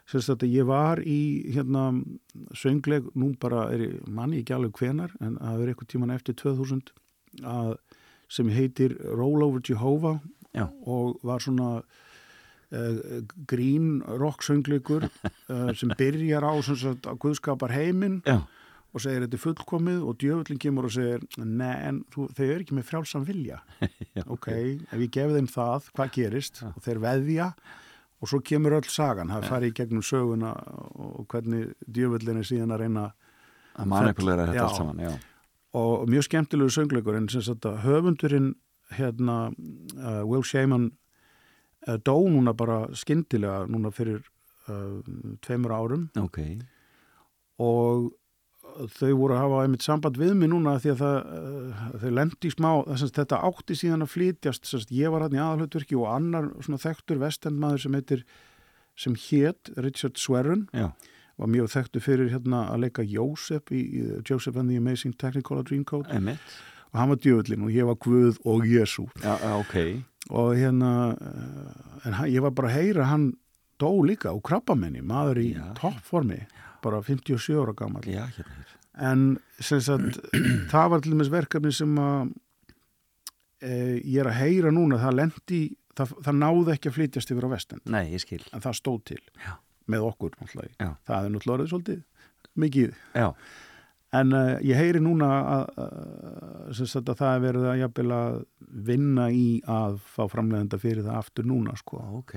[SPEAKER 3] sagt að ég var í hérna söngleg, nú bara er ég manni ekki alveg hvenar, en það er eitthvað tíman eftir 2000 að, sem heitir Roll Over Jehovah
[SPEAKER 1] Já.
[SPEAKER 3] og var svona uh, grín rock söngleikur uh, sem byrjar á sem sagt, að Guðskapar heiminn
[SPEAKER 1] Já,
[SPEAKER 3] og segir þetta er fullkomið og djöfullin kemur og segir nei en þú, þau eru ekki með frjálsam vilja.
[SPEAKER 1] Já,
[SPEAKER 3] ok, ef ég gef þeim það, hvað gerist? Og þeir veðja og svo kemur öll sagan, það fari í gegnum söguna og hvernig djöfullin er síðan að reyna
[SPEAKER 1] að manipuleira þetta
[SPEAKER 3] Já.
[SPEAKER 1] allt saman, já.
[SPEAKER 3] og mjög skemmtilegu söngleikur en sem sagt að höfundurinn hérna uh, Will Shaman uh, dó núna bara skyndilega núna fyrir uh, tveimur árum.
[SPEAKER 1] Ok,
[SPEAKER 3] og þau voru að hafa einmitt samband við mig núna því að það, uh, þau lendi smá þess að þetta átti síðan að flytjast sérst, ég var hann í aðalhutverki og annar svona þekktur vestendmaður sem heitir sem hét Richard Swerren
[SPEAKER 1] já,
[SPEAKER 3] var mjög þekktur fyrir hérna að leika Joseph í, í Joseph and the Amazing Technicolor Dreamcoat.
[SPEAKER 1] Emitt.
[SPEAKER 3] Og hann var djöfullin og ég var Guð og Jésu
[SPEAKER 1] Já, já, ok.
[SPEAKER 3] og hérna uh, en ég var bara að heyra hann dó líka og krabbamenni, maður í
[SPEAKER 1] Já.
[SPEAKER 3] toppformi bara 57 ára gammal
[SPEAKER 1] Já, hérna hér.
[SPEAKER 3] en sem sagt það var til dæmis verkefni sem að e, ég er að heyra núna það lendi, það, það náði ekki að flytjast yfir á vestan,
[SPEAKER 1] Nei, ég skil.
[SPEAKER 3] en það stóð til
[SPEAKER 1] Já.
[SPEAKER 3] með okkur náttúrulega, það er náttúrulega svolítið mikið,
[SPEAKER 1] Já,
[SPEAKER 3] en uh, ég heyri núna að, sem sagt að það er verið að jafnvel að vinna í að fá framlegenda fyrir það aftur núna sko,
[SPEAKER 1] ok.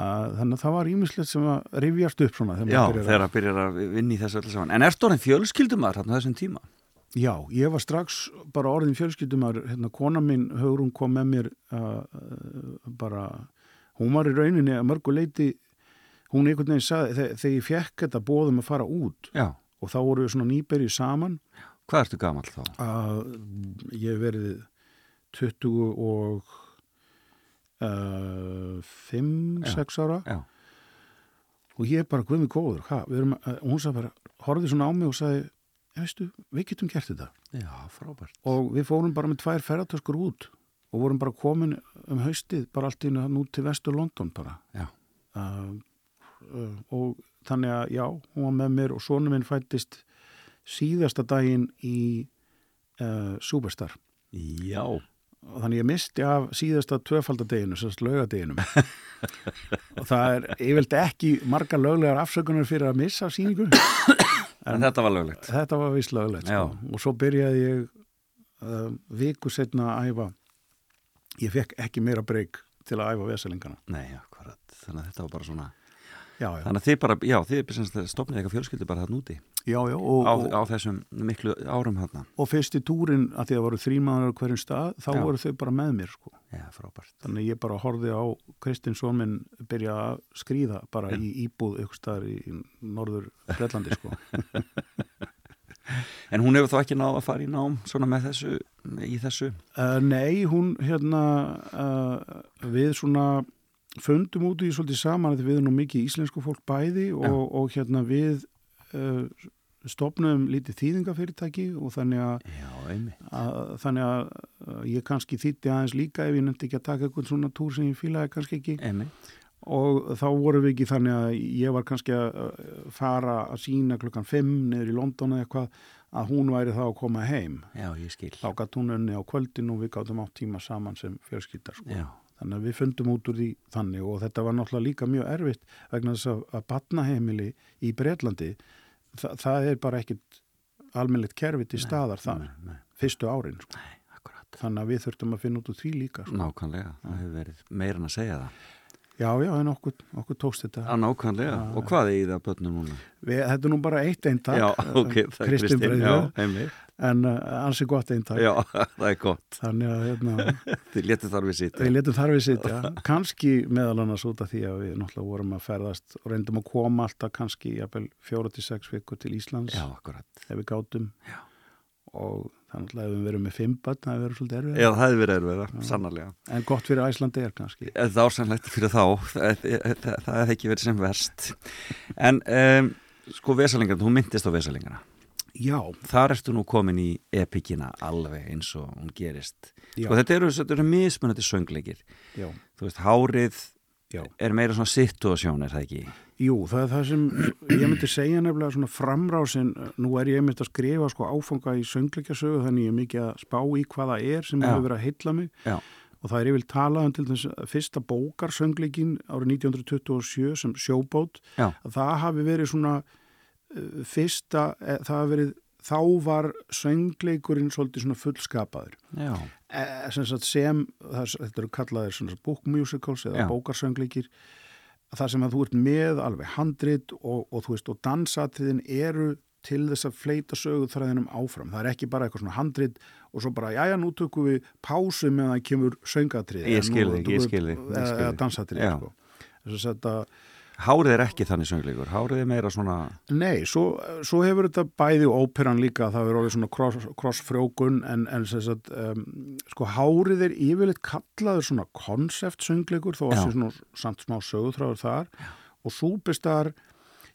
[SPEAKER 3] að, þannig að það var ímislegt sem að rifjast upp svona
[SPEAKER 1] Já,
[SPEAKER 3] að-
[SPEAKER 1] þegar að byrja að vinna í þessu öllu saman. En ertu orðin fjölskyldumar þarna á þessum tíma?
[SPEAKER 3] Já, ég var strax bara orðin fjölskyldumar, hérna kona mín Hugrún kom með mér uh, bara, hún var í rauninni að mörgu leiti, hún einhvern veginn sagði, þegar, ég fekk þetta bóðum að fara út
[SPEAKER 1] Já.
[SPEAKER 3] Og þá voru við svona nýberið saman
[SPEAKER 1] Hvað ertu gamall þá?
[SPEAKER 3] að ég verið 20 og uh, 5,
[SPEAKER 1] Já.
[SPEAKER 3] 6 ára
[SPEAKER 1] Já.
[SPEAKER 3] og ég bara, góður, hvað, við erum, að, og hún sagði bara, horfði svona á mig og sagði, "Ja, veistu, við getum gert þetta
[SPEAKER 1] Já, frábært.
[SPEAKER 3] og við fórum bara með tvær ferðartöskur út og vorum bara komin um haustið bara allt í nú til vestur London bara
[SPEAKER 1] Já.
[SPEAKER 3] uh, uh, og þannig að já, hún var með mér og sonu minn fættist síðasta daginn í uh, Superstar
[SPEAKER 1] Já.
[SPEAKER 3] og þannig ég misti af síðasta tvöfaldadeginu, sérst laugadeginum og það er yfirlt ekki margar löglegar afsökunar fyrir að missa síningu
[SPEAKER 1] En þetta var löglegt.
[SPEAKER 3] þetta var vist löglegt sko. Og svo byrjaði ég uh, viku setna að æfa ég fekk ekki meira breyk til að æfa veselingana
[SPEAKER 1] Nei, akkurat. Þannig að þetta var bara svona...
[SPEAKER 3] já, já,
[SPEAKER 1] Þannig að þið bara, já, þið stopnið eitthvað fjölskyldu bara þarna úti
[SPEAKER 3] já, já og,
[SPEAKER 1] á, á þessum miklu árum þarna.
[SPEAKER 3] og fyrsti túrin að því að voru þrýmaður á hverjum stað, þá voru þau bara með mér sko.
[SPEAKER 1] Já, frábært.
[SPEAKER 3] þannig að ég bara horfði á Kristinsson minn byrja að skrýða bara í íbúð ykkur staðar í, norður Brellandi sko.
[SPEAKER 1] En hún hefur þá ekki náð að fara í nám svona með þessu, í þessu?
[SPEAKER 3] uh, nei, hún hérna uh, við svona fundum út í svolítið saman að við erum nú mikið íslensku fólk bæði og, og hérna við uh, stopnum lítið þýðingafyrirtæki og þannig að,
[SPEAKER 1] Já,
[SPEAKER 3] að þannig að ég kannski þýtti aðeins líka ef ég nefndi ekki að taka eitthvað svona túr sem ég fílaði kannski ekki
[SPEAKER 1] Einmitt.
[SPEAKER 3] og þá vorum við ekki þannig að ég var kannski að fara að sína klukkan 5 niður í London eða eitthvað að hún væri þá að koma heim
[SPEAKER 1] Já, ég skil.
[SPEAKER 3] þá gatt hún unni á kvöldin og við gáttum átt tíma saman sem fjölskyldar sko.
[SPEAKER 1] Já,
[SPEAKER 3] þannig að við fundum út úr því þannig og þetta var náttúrulega líka mjög erfitt vegna þess að, að batnaheimili í Breitlandi þa það er bara ekkit almennilegt kerfi til staðar þar
[SPEAKER 1] nei, nei,
[SPEAKER 3] fyrstu árin sko.
[SPEAKER 1] nei, akkurat.
[SPEAKER 3] þannig að við þurftum að finna út úr því líka sko.
[SPEAKER 1] Nákvæmlega, það hefur verið meira en að segja það.
[SPEAKER 3] Já, já, en okkur, okkur tókst þetta
[SPEAKER 1] Já, nákvæmlega. Og hvað er í það börnum núna?
[SPEAKER 3] við, þetta er nú bara eitt eintak
[SPEAKER 1] Já, ok, það er
[SPEAKER 3] Breiðfjörð,
[SPEAKER 1] einmitt.
[SPEAKER 3] en uh, ansi gott eintak
[SPEAKER 1] Já, það er gott.
[SPEAKER 3] þannig að hérna,
[SPEAKER 1] Þið létið þar við sýta.
[SPEAKER 3] við letum þar við sitja kannski meðal annars út af því að við náttúrulega vorum að ferðast og reyndum að koma alltaf kannski jafnvel fjóra til sex vikur til Íslands
[SPEAKER 1] Já, akkurat.
[SPEAKER 3] ef við gátum
[SPEAKER 1] Já.
[SPEAKER 3] og þannig að við verum með fimm börn það hefur verið svolítið erfið
[SPEAKER 1] Já, það hefur verið erfiða, sannarlega.
[SPEAKER 3] en gott fyrir Æslandi er kannski
[SPEAKER 1] Það er ásannlegt fyrir þá, það, það, það hefði ekki verið sem verst. En um, sko vesalingana, þú myndist á vesalingana.
[SPEAKER 3] Já,
[SPEAKER 1] þar ertu nú komin í epikina alveg eins og hún gerist
[SPEAKER 3] Já.
[SPEAKER 1] sko þetta eru, eru mismunandi söngleikir
[SPEAKER 3] já,
[SPEAKER 1] þú veist, hárið
[SPEAKER 3] já.
[SPEAKER 1] er meira svona situasjón er það ekki
[SPEAKER 3] Jú, það er það sem ég myndi segja nefnilega svona framrásin, nú er ég myndi að skrifa sko áfanga í söngleikjasögu þannig ég er mikið að spá í hvað það er sem hefur verið að heilla mig
[SPEAKER 1] Já.
[SPEAKER 3] og það er ég vil tala um til þess að fyrsta bókar söngleikin árið 1927 sem sjóbót,
[SPEAKER 1] Já.
[SPEAKER 3] að það hafi verið svona uh, fyrsta, eh, það hafi verið þá var söngleikurinn svolítið svona fullskapaður. Eh, sem, sem það, er- þetta eru kallaðir svona book musicals eða
[SPEAKER 1] Já.
[SPEAKER 3] bókarsöngleikir það sem að þú ert með alveg handrit og, og þú veist og dansatriðin eru til þess að fleita söguþræðinum áfram. Það er ekki bara eitthvað svona handrit og svo bara, jæja, nú tökum við pásu með að það kemur söngatrið
[SPEAKER 1] Ég skil þig, ég skil þig, ég skil
[SPEAKER 3] eða dansatrið sko. þess að þetta
[SPEAKER 1] hárið er ekki þannig söngleikur hárið er meira svona
[SPEAKER 3] Nei, svo, svo hefur þetta bæði og óperan líka, það hefur orðið svona cross, crossfrjókun en, en sem sagt, um, sko hárið er yfirleitt kallaður svona konseptsöngleikur þó að
[SPEAKER 1] Já.
[SPEAKER 3] sé svona samt smá sögutráður þar og súpistar,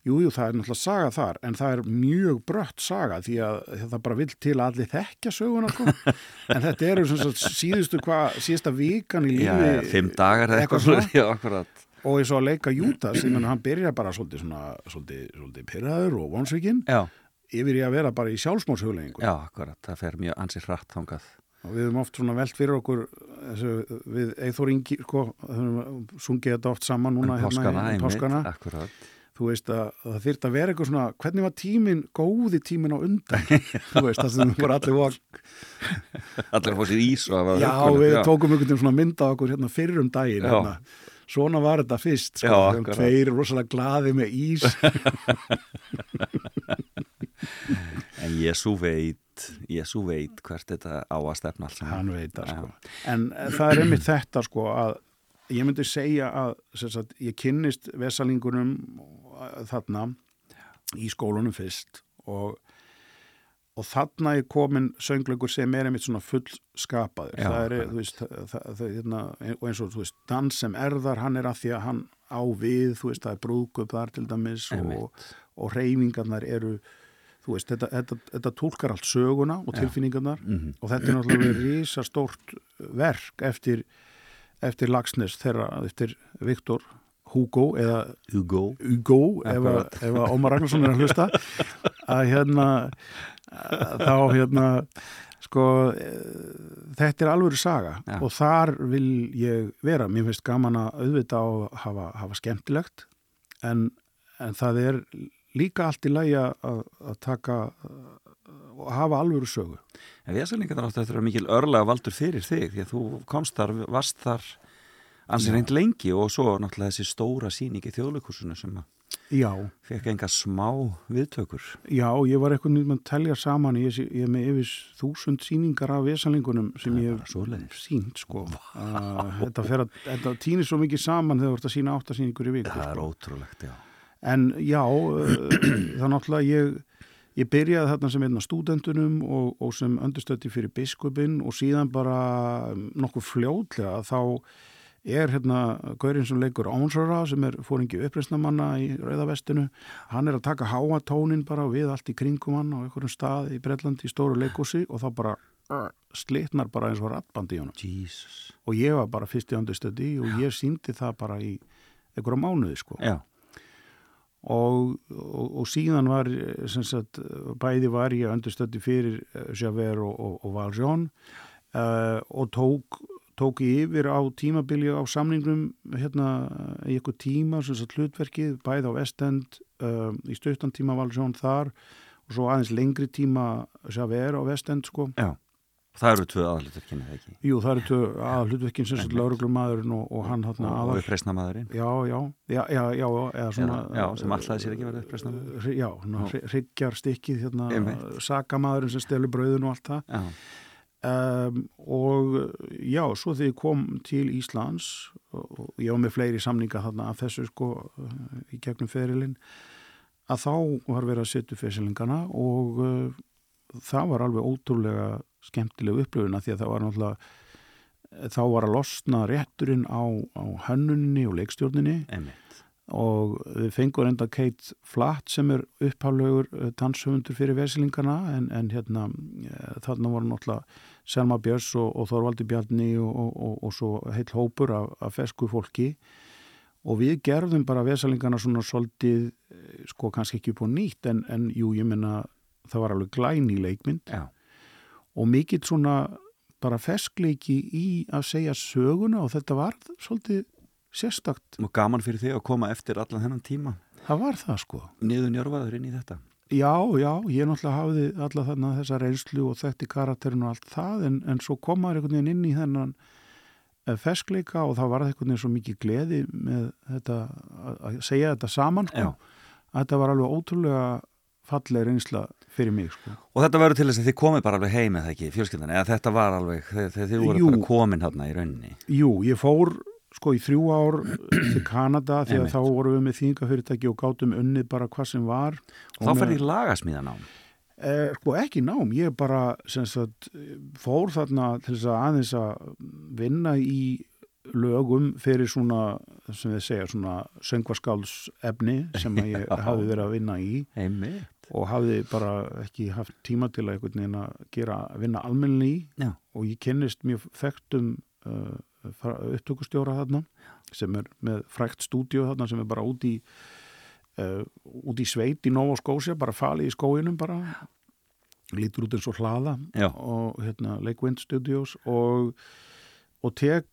[SPEAKER 3] jú, jú, það er náttúrulega saga þar en það er mjög brött saga því að það bara vill til að allir þekkja söguna sko. en þetta eru sagt síðustu hvað, síðasta vikan í
[SPEAKER 1] já,
[SPEAKER 3] lífi
[SPEAKER 1] fimm dagar
[SPEAKER 3] eitthvað
[SPEAKER 1] eitthvað
[SPEAKER 3] svona.
[SPEAKER 1] svona já, akkurat
[SPEAKER 3] og eins og að leika Jútas, hann byrja bara svolítið svona, svolítið, svolítið pyrraður og vonsvikinn.
[SPEAKER 1] Já,
[SPEAKER 3] yfir í að vera bara í sjálfsmórshugleggingu
[SPEAKER 1] já, akkurat, það fer mjög ansið hratt þangað.
[SPEAKER 3] Og við höfum oft svona velt fyrir okkur þessu, við Eithor Ingi sko, sungið þetta oft saman núna
[SPEAKER 1] Um páskana,
[SPEAKER 3] hérna í
[SPEAKER 1] einmitt,
[SPEAKER 3] páskana.
[SPEAKER 1] akkurat.
[SPEAKER 3] Þú veist að, að það þyrft að vera eitthvað svona hvernig var tíminn, góði tíminn á undan? Þú veist, það sem voru allir var,
[SPEAKER 1] allir að fá sér ís og hafa
[SPEAKER 3] já,
[SPEAKER 1] huggulegt,
[SPEAKER 3] við tókum einhvern veginn svona mynda okkur hérna fyrir um daginn
[SPEAKER 1] Já.
[SPEAKER 3] hérna. Svona var þetta fyrst sko, þegar tveir rosalega glaði með ís.
[SPEAKER 1] En Jésu veit Jésu veit hvert þetta á að stefna allt saman.
[SPEAKER 3] Hann veit það sko. en eh, það er einmitt þetta sko að ég myndi segja að sagt, ég kynnist vesalingunum eh, þarna í skólunum fyrst og, og þarna er komin söngleikur sem er einmitt svona fullskapaður.
[SPEAKER 1] Já,
[SPEAKER 3] það er, þú veist, það, það, hérna, eins og þú veist, dans sem erðar hann er að því að hann á við þú veist, það er brúðköp þar til dæmis og, og reyfingarnar eru þú veist, þetta, þetta, þetta tólkar allt söguna og tilfinningarnar
[SPEAKER 1] Mhm.
[SPEAKER 3] og þetta er náttúrulega risastórt verk eftir, eftir Lagsnes þeirra, eftir Viktor Hugo eða
[SPEAKER 1] Hugo.
[SPEAKER 3] Hugo ef, að- Ómar Ragnarsson er að hlusta. Að hérna þá hérna sko þetta er alvöru saga
[SPEAKER 1] Já.
[SPEAKER 3] og þar vil ég vera mér finnst gaman að auðvita og hafa, hafa skemmtilegt en, en það er líka allt í lagi að, að taka og hafa alvöru sögu
[SPEAKER 1] En Vesalingar áttu eftir að vera mikil örlega valdur fyrir þig því að þú komst þar, varst þar ansið reynd lengi og svo náttúrulega þessi stóra sýning í þjóðleikursunu sem að
[SPEAKER 3] Já,
[SPEAKER 1] fekk enga smá viðtökur.
[SPEAKER 3] já, ég var eitthvað nýtt með að telja saman ég, ég er með yfir þúsund sýningar af vesalingunum sem
[SPEAKER 1] er
[SPEAKER 3] ég
[SPEAKER 1] svoleiðis.
[SPEAKER 3] sínt sko uh, þetta, að, þetta týnir svo mikið saman þegar þú ert að sína áttasýningur í viku
[SPEAKER 1] Það er
[SPEAKER 3] sko.
[SPEAKER 1] ótrúlegt, já.
[SPEAKER 3] en já uh, það náttúrulega ég ég byrjaði þarna sem einn af stúdendunum og, og sem öndurstötti fyrir biskupin og síðan bara nokkuð fljótlega þá er hérna Gaurinn sem leikur Ánsara sem er fóringi uppreisnamanna í Rauðavestinu hann er að taka háa tónin bara við allt í kringum hann á einhverjum stað í Breitlandi í stóru leikúsi og þá bara uh, slitnar bara eins og rattbandi í
[SPEAKER 1] Jesus.
[SPEAKER 3] og ég var bara fyrst í öndurstötti og ég síndi það bara í einhverja mánuði sko.
[SPEAKER 1] Já,
[SPEAKER 3] og, og, og síðan var eh, sagt, bæði var ég öndurstötti fyrir eh, Javert og, og, og Valjean uh, og tók, tók ég yfir á tímabili á samningnum hérna í eitthvað tíma sem sagt hlutverkið bæði á Vestend uh, í stuttan tíma Valjean þar og svo aðeins lengri tíma Javert á Vestend sko
[SPEAKER 1] já. Það eru tvö aðluturkynni, eða ekki?
[SPEAKER 3] Jú, það eru að hlutverkin sem sagt lauruglumæðurinn og, og hann hann
[SPEAKER 1] Og
[SPEAKER 3] aðal
[SPEAKER 1] uppreisna maðurinn.
[SPEAKER 3] Já, já, já, já, já, eða svona
[SPEAKER 1] Já, sem allaði sér ekki verið.
[SPEAKER 3] Hry- Já, hryggjar stikkið hérna, sakamadurinn sem stelur brauðun og allt það
[SPEAKER 1] Já,
[SPEAKER 3] um, og já, svo þegar ég kom til Íslands og ég var með fleiri samninga þarna af þessu sko uh, í gegnum ferilinn að þá var verið að setja fesilingana og uh, það var alveg ótrúlega skemmtileg upplöfuna því að það var náttúrulega þá var að losna rétturinn á, á hönnunni og leikstjórninni
[SPEAKER 1] einmitt.
[SPEAKER 3] og við fengum enda Kate Flatt sem er upphaflegur danshöfundur fyrir vesilingana en, en hérna eh, þarna voru náttúrulega Selma Björns og, og Þorvaldi Bjarni og, og, og, og svo heil hópur af, af fesku fólki. Og við gerðum bara vesalingana svona svolítið, eh, sko kannski ekki upp á nýtt en, en jú, ég menna það var alveg glæni leikmynd.
[SPEAKER 1] Já,
[SPEAKER 3] og mikill svona bara feskleiki í að segja söguna og þetta var svolítið sérstakt.
[SPEAKER 1] og gaman fyrir þig að koma eftir allan þennan tíma.
[SPEAKER 3] Það var það sko.
[SPEAKER 1] niður njörfaður inn í þetta
[SPEAKER 3] Já, já, ég náttúrulega hafði alla þarna þessa reynslu og þekkti karakterin og allt það en, en svo komaður einhvern veginn inn í þennan eh, feskleika og það var einhvern veginn svo mikið gleði með þetta að- segja þetta saman sko. Að þetta var alveg ótrúlega falleg reynsla fyrir mig sko.
[SPEAKER 1] Og þetta verður til þess að þið komið bara alveg heim eða ekki, fjölskyldan, eða þetta var alveg, þegar þið voru
[SPEAKER 3] Jú.
[SPEAKER 1] bara komin hérna í rauninni.
[SPEAKER 3] Jú, ég fór sko í þrjú ár til Kanada því að þá vorum við með þýngafyrirtæki og gátum unnið bara hvað sem var
[SPEAKER 1] Og þá ferði í lagasmíðanám.
[SPEAKER 3] Eh, sko ekki nám, ég bara sagt, fór þarna til þess að aðeins að vinna í lögum fyrir svona sem við segja svona söngvaskálsefni sem að ég hafi verið að vinna í
[SPEAKER 1] Einmitt.
[SPEAKER 3] og hafi bara ekki haft tíma til að að gera, vinna almenni í
[SPEAKER 1] Já.
[SPEAKER 3] og ég kynnist mjög þekktum uh, upptökustjóra þarna sem er með frækt stúdíu þarna sem er bara út í uh, út í sveit í Nova Scotia bara falið í skóinum bara lítur út eins og hlaða
[SPEAKER 1] Já.
[SPEAKER 3] og hérna Lake Wind Studios og, og tek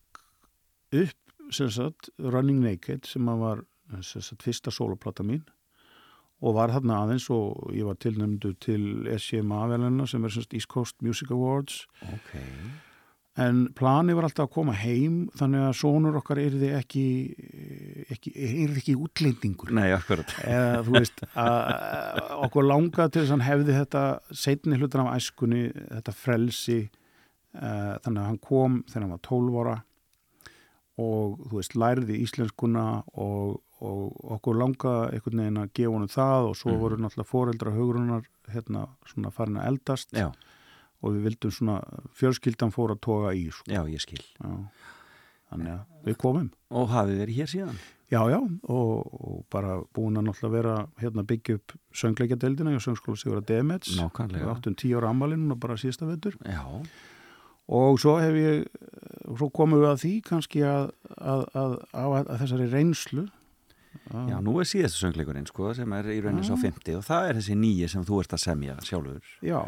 [SPEAKER 3] upp sem sagt Running Naked sem var sem sagt fyrsta soloplata mín og var þarna aðeins og ég var tilnæmdu til SCMA-velina sem er sem sagt East Coast Music Awards
[SPEAKER 1] Ok.
[SPEAKER 3] En plani var alltaf að koma heim þannig að sonur okkar yrði ekki, ekki yrði ekki útlendingur.
[SPEAKER 1] Nei, akkurat.
[SPEAKER 3] eða þú veist okkur langað til þess að hann hefði þetta setni hlutur af æskunni þetta frelsi uh, þannig að hann kom þegar hann var 12 ára og þú veist lærði íslenskuna og, og okkur langaði einhvern veginn að gefa honum það og svo voru náttúrulega foreldra hugrunar hérna svona farin að eldast.
[SPEAKER 1] Já,
[SPEAKER 3] og við vildum svona fjölskyldan fór að toga í sko.
[SPEAKER 1] já, ég skil.
[SPEAKER 3] Já. Þannig að við komum.
[SPEAKER 1] Og hafið verið hér síðan?
[SPEAKER 3] Já, já, og, og bara búin að náttúrulega vera hérna byggja upp söngleikjadeildina og söngskóla Sigur að Demets.
[SPEAKER 1] Nákvæmlega.
[SPEAKER 3] Við áttum tíu ára ammalinn og bara síðasta vettur.
[SPEAKER 1] Já.
[SPEAKER 3] Og svo hef ég, svo komum við að því kannski að, að, að, að, þessari reynslu.
[SPEAKER 1] Já, nú er síðastu söngleikurinn, sko, sem er í rauninni sá 50 og það er þessi nýji sem þú ert að semja sjálfur
[SPEAKER 3] Já,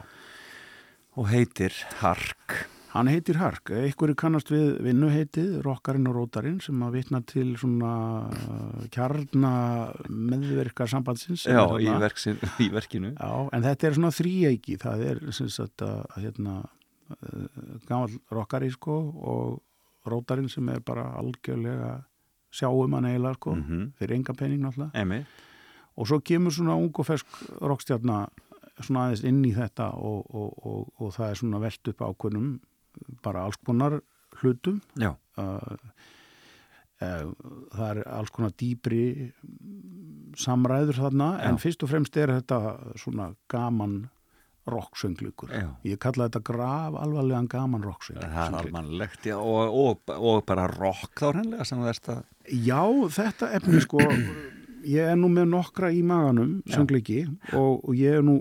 [SPEAKER 1] og heitir Hark.
[SPEAKER 3] hann heitir Hark. Einhverju kannast við vinnuheitið, Rokkarinn og Rótarinn sem að vitna til svona uh, kjarna meðverkar sambandsins.
[SPEAKER 1] Já, í, verksin, í verkinu.
[SPEAKER 3] Já, en þetta er svona þríeiki, það er sem sagt að hérna uh, gamall rockari sko og rótarinn sem er bara algjörlega sjáum hann eiginlega sko
[SPEAKER 1] Mhm.
[SPEAKER 3] fyrir enga penning náttúrulega
[SPEAKER 1] Emi.
[SPEAKER 3] og svo kemur svona ung og fersk rockstjarna svona aðeins inn í þetta og, og, og, og það er svona velt upp ákveðnum bara alls konar hlutum
[SPEAKER 1] Já,
[SPEAKER 3] uh, uh, það er alls konar dýbri samræður þarna en
[SPEAKER 1] Já.
[SPEAKER 3] fyrst og fremst er þetta svona gaman rocksönglugur
[SPEAKER 1] Já.
[SPEAKER 3] ég kalla þetta graf alvarlegan gaman
[SPEAKER 1] það er almannlegt, já, og, og, og bara rock þá hreinlega sem að...
[SPEAKER 3] já þetta efni sko ég er nú með nokkra í maganum
[SPEAKER 1] Já.
[SPEAKER 3] söngleiki og, og ég er nú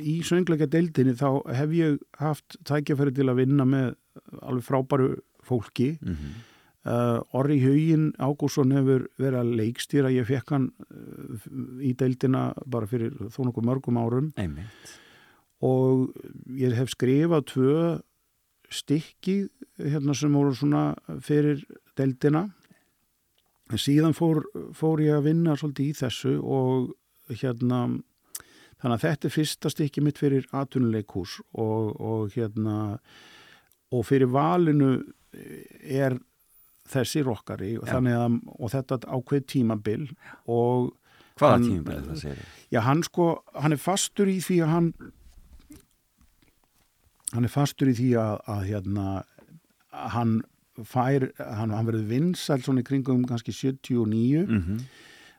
[SPEAKER 3] í söngleika deildinni þá hef ég haft tækjafæri til að vinna með alveg frábæru fólki.
[SPEAKER 1] Mm
[SPEAKER 3] Uh, Orri Haugin Ágússon hefur verið að leikstýra, ég fekk hann uh, í deildina bara fyrir þó nokkuð mörgum árum.
[SPEAKER 1] Einmitt.
[SPEAKER 3] og ég hef skrifað tvö stykki hérna sem voru svona fyrir deildina. En síðan fór, fór ég að vinna svolítið í þessu og hérna þannig að þetta er fyrsta stykki mitt fyrir atvinnuleikhús og, og hérna og fyrir valinu er þessi rockari og, að, og þetta ákveð tímabil og
[SPEAKER 1] Hvaða tímabilið það segir?
[SPEAKER 3] Já, hann sko, hann er fastur í því að hann hann er fastur í því að, að hérna hann fær, hann, hann verður vinsæl svona í kringum kannski 79
[SPEAKER 1] Mm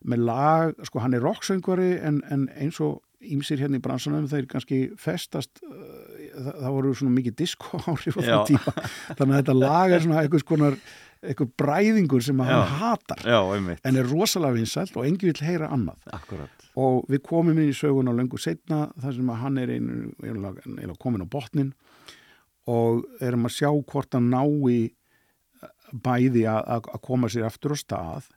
[SPEAKER 3] með lag, sko hann er rocksöngvari en, en eins og ímsir hérna í bransanum þeir kannski festast uh, það, það voru svona mikið disco áhrif á það tíma. Þannig að þetta lag er svona eitthvað skonar einhver bræðingur sem að
[SPEAKER 1] Já.
[SPEAKER 3] hann hatar.
[SPEAKER 1] Já,
[SPEAKER 3] en er rosalega vinsælt og engi vill heyra annað.
[SPEAKER 1] Akkurat.
[SPEAKER 3] og við komum inn í söguna löngu setna þar sem að hann er einu, komin á botnin og erum að sjá hvort hann nái bæði að, að að koma sér aftur á stað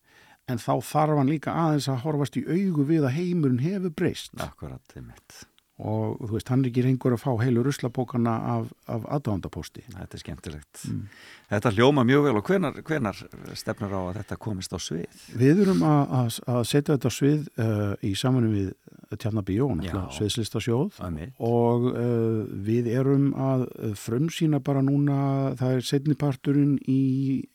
[SPEAKER 3] en þá þarf hann líka aðeins að horfast í augu við að heimurinn hefur breyst
[SPEAKER 1] Akkurat, einmitt.
[SPEAKER 3] og þú veist, hann er ekki reyngur að fá heilu ruslapókana af, af aðdándapósti
[SPEAKER 1] Þetta er skemmtilegt.
[SPEAKER 3] Mm.
[SPEAKER 1] Þetta hljóma mjög vel og hvenar, hvenar stefnur á að þetta komist á svið?
[SPEAKER 3] Við erum að, að, að setja þetta á svið uh, í samanum við Tjarnabíó, náttúrulega
[SPEAKER 1] Já.
[SPEAKER 3] sviðslistasjóð
[SPEAKER 1] Einmitt.
[SPEAKER 3] og uh, við erum að frumsýna bara núna, það er setniparturinn í,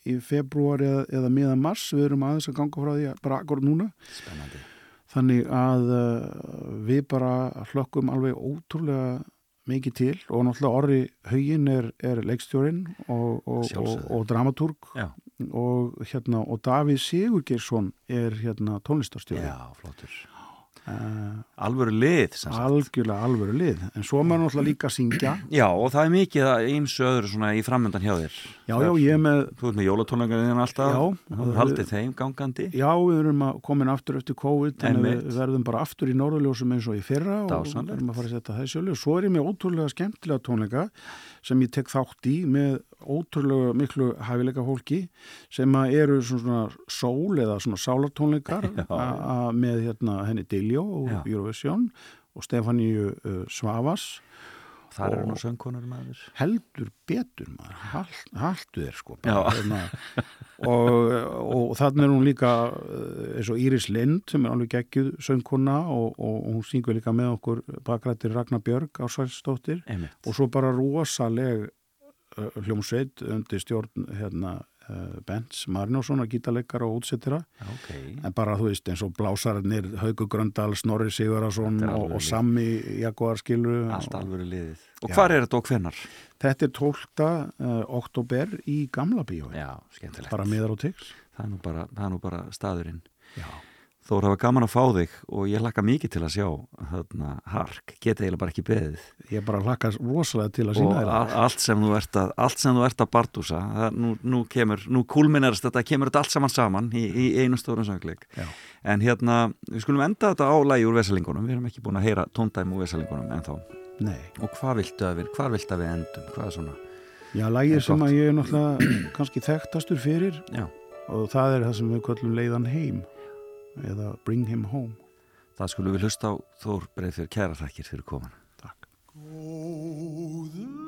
[SPEAKER 3] í februar eða, eða miðan mars, við erum aðeins að ganga frá því að bara akkur núna,
[SPEAKER 1] Spennandi.
[SPEAKER 3] þannig að uh, við bara hlökkum alveg ótrúlega mikið til og náttúrulega Orri Haugin er, er leikstjórin og, og, og, og dramatúrg
[SPEAKER 1] Já.
[SPEAKER 3] og, hérna, og Davíð Sigurgeirsson er hérna tónlistarstjóri
[SPEAKER 1] Já, flottur.
[SPEAKER 3] Uh,
[SPEAKER 1] Alvöru lið,
[SPEAKER 3] algjörlega alvöru lið en svo maður náttúrulega líka að syngja
[SPEAKER 1] Já, og það er mikið að ýmsu öðru svona í framöndan hjá þér.
[SPEAKER 3] já, já, ég er með
[SPEAKER 1] Þú ert með jólatónleikaðin alltaf.
[SPEAKER 3] Já.
[SPEAKER 1] Þú haldið þeim gangandi.
[SPEAKER 3] já, við erum að komin aftur eftir COVID
[SPEAKER 1] Einmitt.
[SPEAKER 3] við verðum bara aftur í norðurljósum eins og í fyrra og
[SPEAKER 1] Dásamlegt.
[SPEAKER 3] verðum að fara að setja það í sjölu svo er ég með ótrúlega skemmtilega tónleika sem ég tek þátt í með ótrúlega miklu hæfileika fólki sem eru svona sól eða svona sálartónleikar með hérna henni Diljó og. Eurovision og Stefaníu uh, Svavas
[SPEAKER 1] Þar eru nú söngkonur maður.
[SPEAKER 3] heldur betur maður, Hal- haltu þér sko bara, hérna, og, og þannig er hún líka eins og Íris Lind sem er alveg geggjuð söngkona og, og, og hún syngur líka með okkur bakrættir Ragnar Björg Ársælsdóttir
[SPEAKER 1] Einmitt.
[SPEAKER 3] og svo bara rosaleg hljómsveit undir stjórn hérna, uh, Bents Marinósson að gítarleikara og útsettira
[SPEAKER 1] Já, ok.
[SPEAKER 3] en bara þú veist eins og blásararnir Hauku Gröndal, Snorri Sigurðarsson og,
[SPEAKER 1] alveg
[SPEAKER 3] og. Sammi Jaguar skilru
[SPEAKER 1] Allt alvöru liðið. Og
[SPEAKER 3] Já.
[SPEAKER 1] hvar er þetta og hvenar?
[SPEAKER 3] Þetta er 12. Uh, oktober í Gamla bíói
[SPEAKER 1] Já, skemmtilegt.
[SPEAKER 3] bara miðar og tix
[SPEAKER 1] Það er nú bara, er nú bara staðurinn.
[SPEAKER 3] Já.
[SPEAKER 1] Þór hafa gaman að fá þig og ég laka mikið til að sjá þarna hark, geta eiginlega bara ekki beðið.
[SPEAKER 3] Ég bara hlakka rosalega til að
[SPEAKER 1] og
[SPEAKER 3] sína þér.
[SPEAKER 1] a- allt sem þú ert að allt sem þú ert að bardúsa það, nú, nú kemur, nú kúlminerast þetta kemur þetta allt saman saman í, í einu stórum söngleik
[SPEAKER 3] Já.
[SPEAKER 1] en hérna, við skulum enda þetta á lægi úr vesalingunum, við erum ekki búin að heyra tóndæmi úr vesalingunum en þá
[SPEAKER 3] Nei,
[SPEAKER 1] og hvað viltu að við, hvað viltu að við endum? Hvað er svona,
[SPEAKER 3] já, lægið sem að ég er náttúrulega kannski þekktastur fyrir
[SPEAKER 1] já,
[SPEAKER 3] og það er það sem við köllum leiðan heim eða bring him home
[SPEAKER 1] það skulum við hlusta á Þór Breiðfjör kæra þakkir fyrir komin
[SPEAKER 3] Takk.
[SPEAKER 5] Góður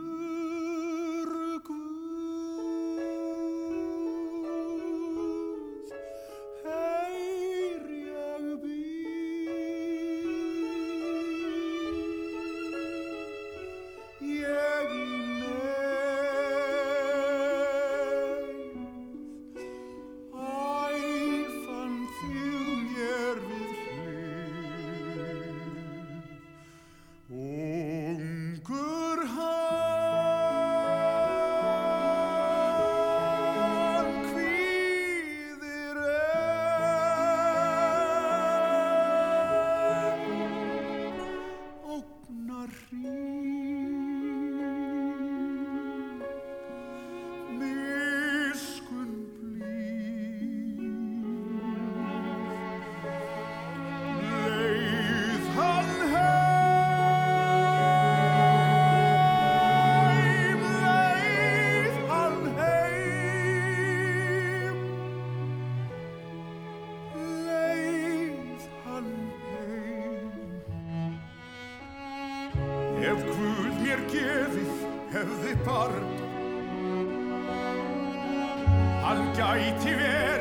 [SPEAKER 5] Ef Guð mér gefið hefði barn, hann gæti verið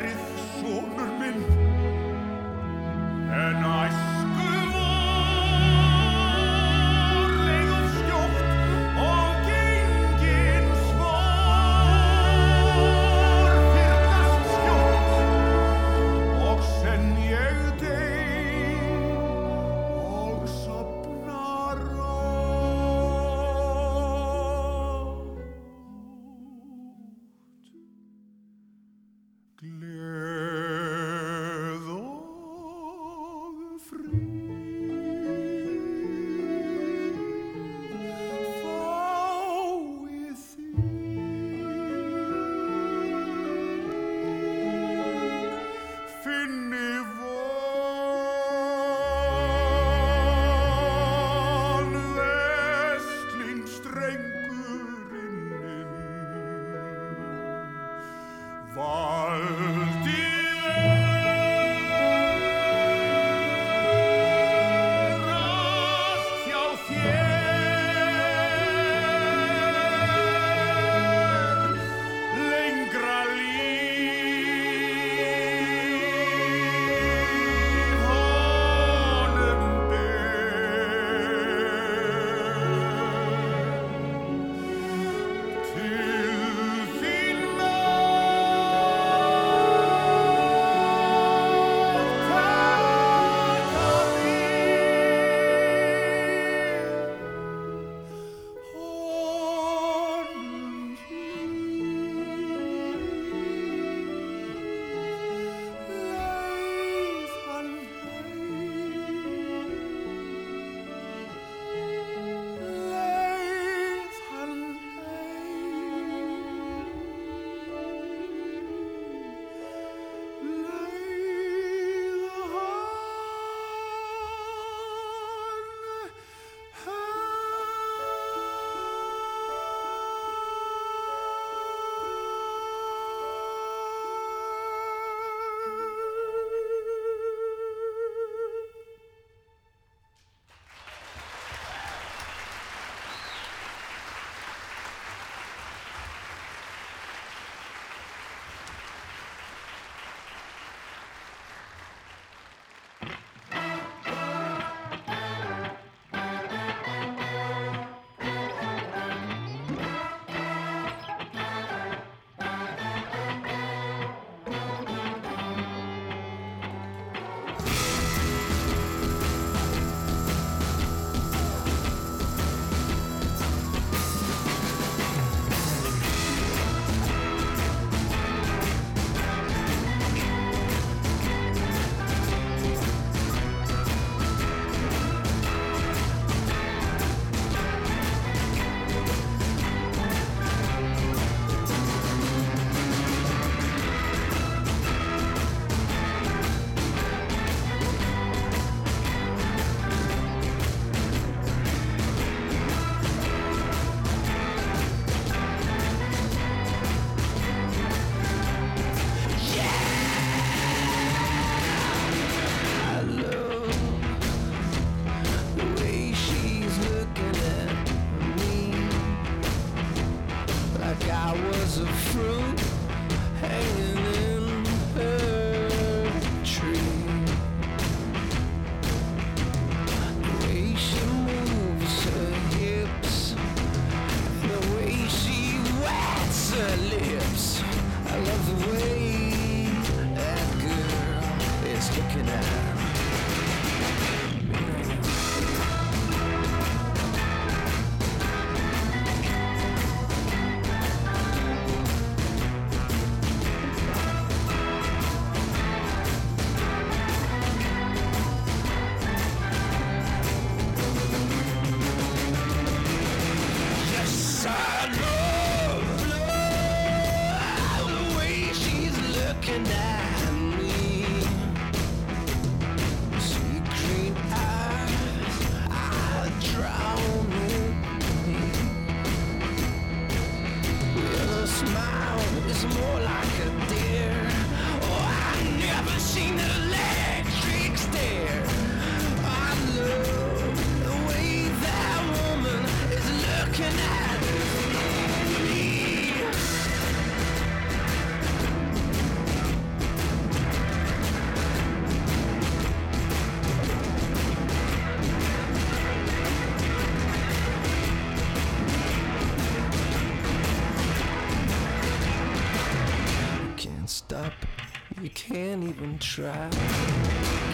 [SPEAKER 6] try.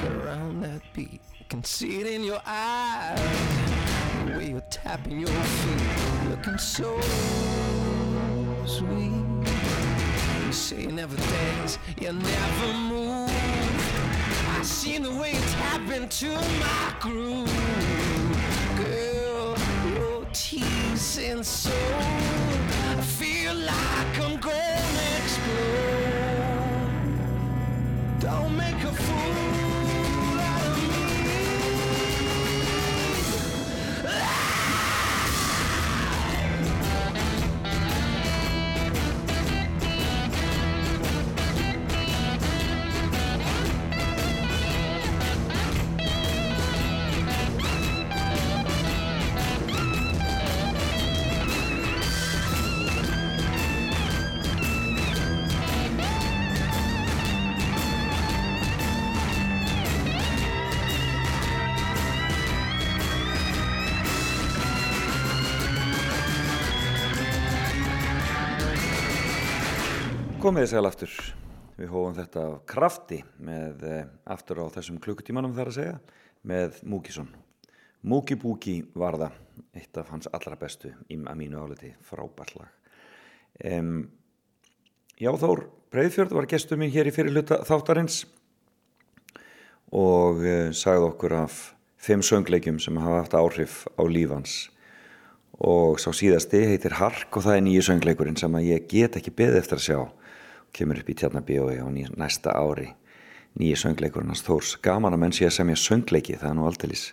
[SPEAKER 6] Get around that beat. Can see it in your eyes. The way you're tapping your feet. Looking so sweet. You say you never dance, you never move. I seen the way you tap into my groove. Girl, your teeth and fool
[SPEAKER 1] Komið þið sæl aftur. Við hófum þetta af krafti með eh, aftur á þessum klukkutímanum þar að segja með Múkisson. Múki Búki var það eitt af hans allra bestu að mínu áliti frábært lag. Um, já Þór Breiðfjörð var gestur minn hér í fyrirluta þáttarins og uh, sagði okkur af fimm söngleikjum sem hafa haft áhrif á lífans og sá síðasti heitir Hark og það er nýju söngleikurinn sem ég get ekki beðið eftir að sjá kemur upp í tjarnabíói á ný, næsta ári. Nýju söngleikurinn hans Þórs. Gaman að menn sé að semja söngleiki það er nú aldeilis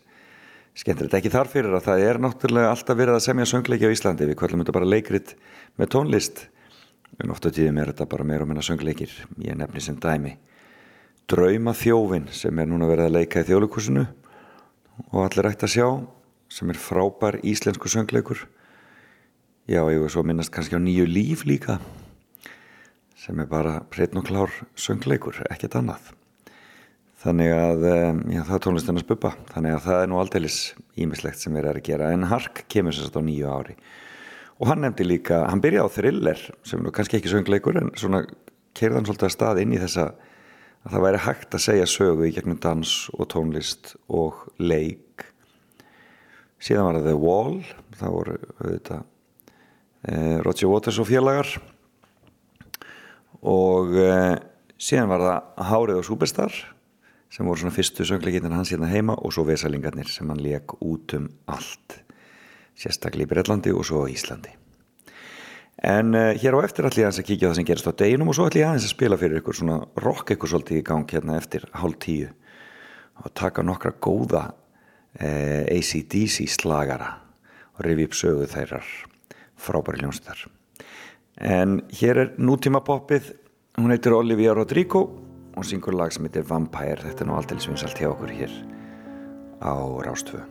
[SPEAKER 1] skemmtilegt. Ekki þar fyrir að það er náttúrulega alltaf verið að semja söngleiki á Íslandi. Við kvöllum þetta bara leikrit með tónlist. En ofta tíðum er þetta bara meira og minna söngleikir. Ég nefni sem dæmi Drauma þjófin sem er núna verið að leika í þjóðleikusinu og allir ætti að sjá sem er frábær íslensku söngleikur. Já, ég var svo að minnast kannski á nýju líf líka sem er bara hreitn og klár söngleikur, ekkert annað. Þannig að já, það er tónlistin að spuppa þannig að það er nú aldeilis ímislegt sem við erum að gera. En Hark kemur sér satt á nýju ári. Og hann nefndi líka, hann byrjaði á Thriller sem nú kannski ekki söngleikur en svona keirði hann svolítið að stað inn í þessa að það væri hægt að segja sögu í gegnum dans og tónlist og leik. Síðan var það The Wall það voru auðvitað eh, Roger Waters og félagar og eh, síðan var það Hárið og Superstar sem voru svona fyrstu söngleikinnar hans hérna heima og svo Vesalingarnir sem hann leik út um allt sérstaklega í Breitlandi og svo Íslandi. En uh, hér á eftir ætla ég aðeins að kíkja það sem gerist á deginum og svo ætla ég aðeins að spila fyrir ykkur svona rock ykkur svolítið í gang hérna eftir hálf tíu og taka nokkra góða uh, ACDC slagara og rifi upp sögu þeirrar frábæri ljónstar en hér er nútíma poppið hún heitir Olivia Rodrigo og syngur lag sem heitir Vampire þetta er nú alltaf svinsalt hjá okkur hér á Rástvö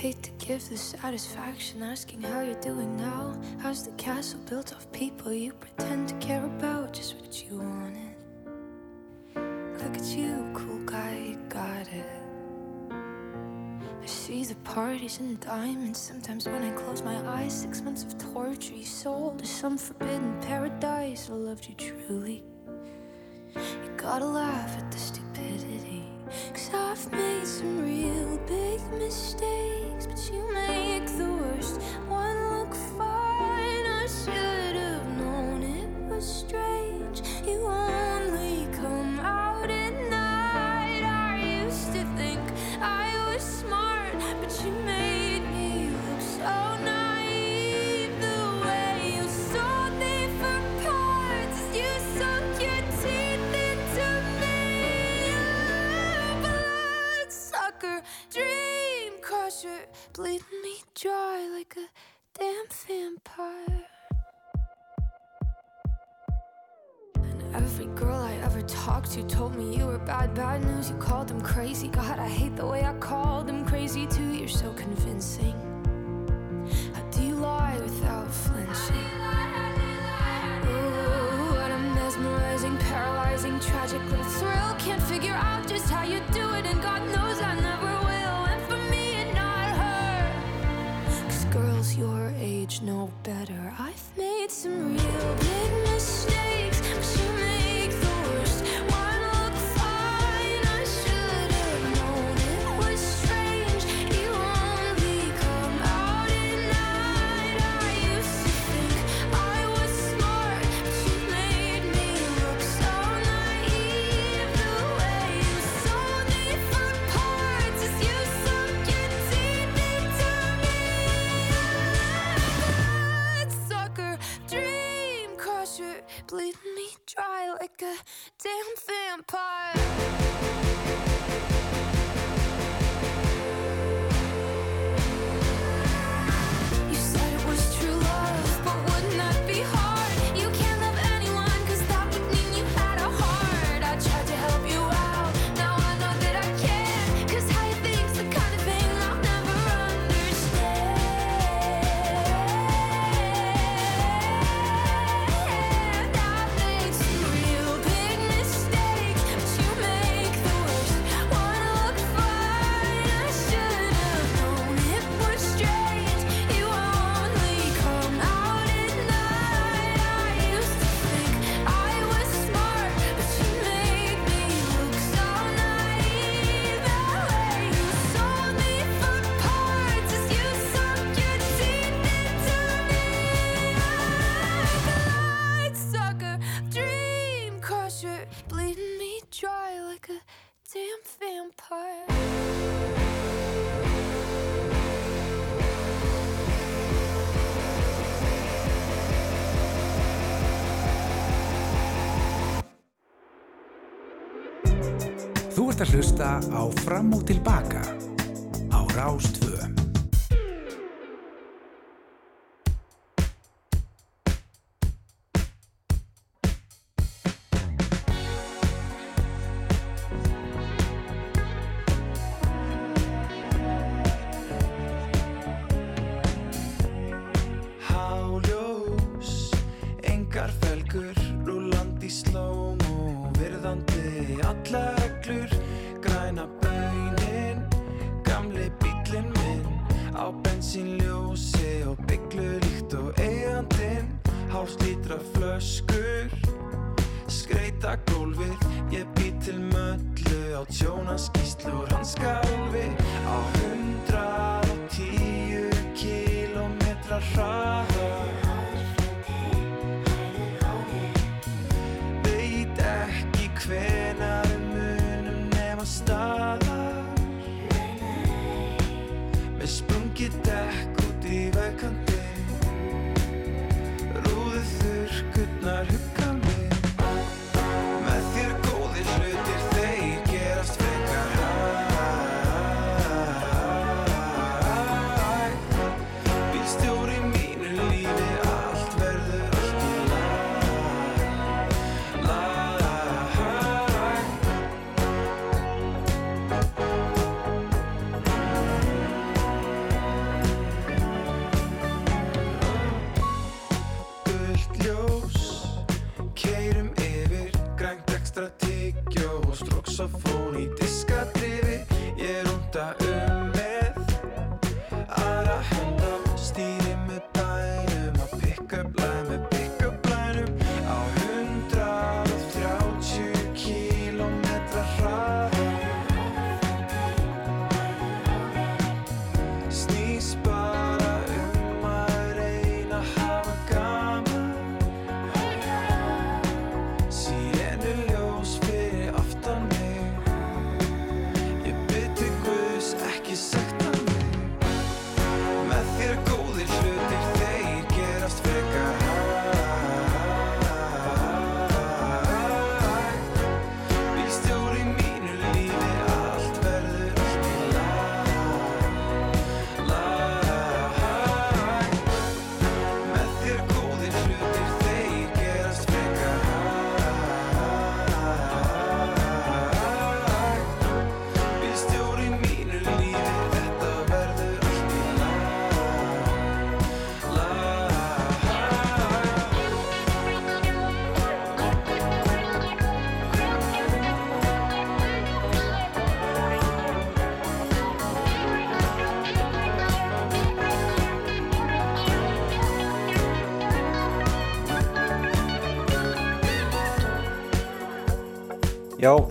[SPEAKER 7] Hate to give the satisfaction asking how you're doing now. How's the castle built of people you pretend to care about? Just what you wanted. Look at you, cool guy, you got it. I see the parties and diamonds. Sometimes when I close my eyes, six months of torture you sold to some forbidden paradise. I loved you truly. You gotta laugh at the stupidity. Cause I've made some real big mistakes, but you make the worst one look fine. I should have known it was strange. You dream bleeding me dry like a damn vampire. And every girl I ever talked to told me you were bad, bad news. You called them crazy. God, I hate the way I called them crazy too. You're so convincing. How do you lie without flinching? Ooh, what a mesmerizing, paralyzing, tragic little thrill. Can't figure out just how you do it, and God knows I never your age know better. I've made some real big mistakes. a damn vampire.
[SPEAKER 8] hlusta á Fram og Tilbaka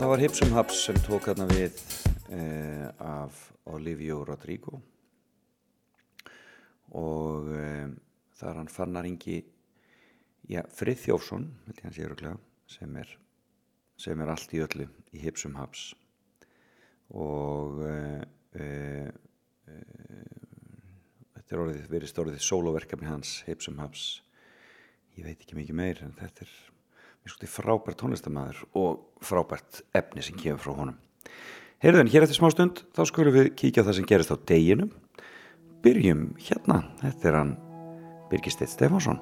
[SPEAKER 1] það var Hipsum Haps sem tók hérna við eh, af Olivio Rodrigo. Og eh, það er hann Fannar hann sé örugglega, sem er sem er allt í öllu í Hipsum Haps og eh, eh, þetta er orðið, verið stórið sóloverkefni hans Hipsum Haps ég veit ekki mikið meir en þetta er frábært tónlistamæður og frábært efni sem kemur frá honum. Heyrðan, hér eftir smá stund þá skulum við kíkja það sem gerist á deginum. Byrjum hérna. Þetta er hann Birgir Steitt Stefánsson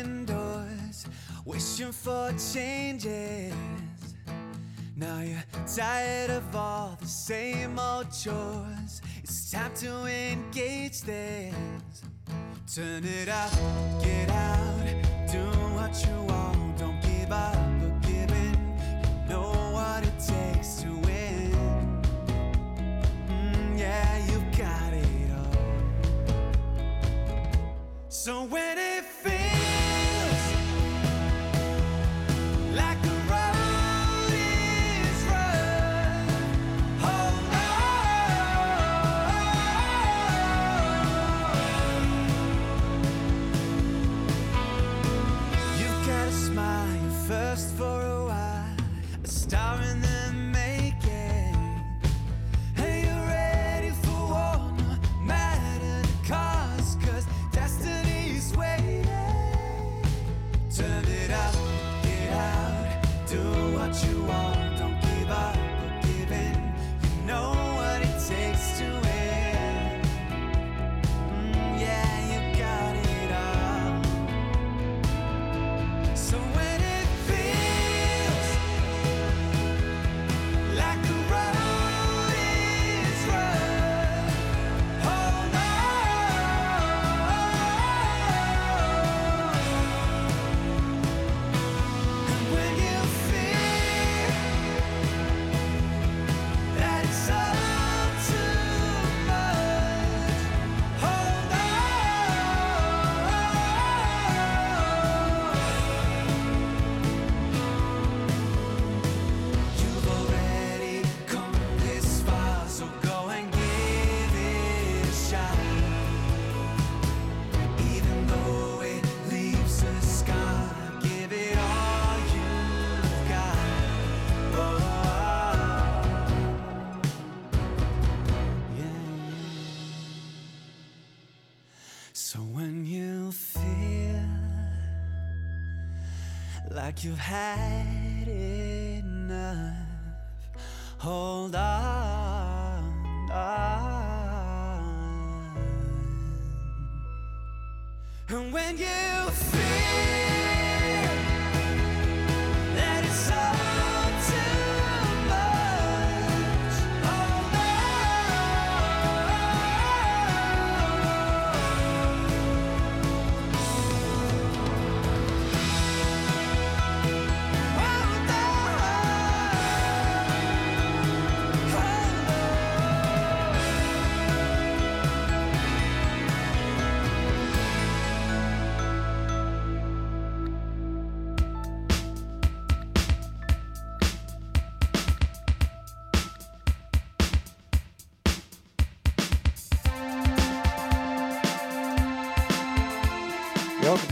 [SPEAKER 8] indoors, wishing for changes. Now you're tired of all the same old chores. It's time to engage this. Turn it up, get out, do what you want. Don't give up or give in. You know what it takes to win. Mm, yeah, you got it all. So when it like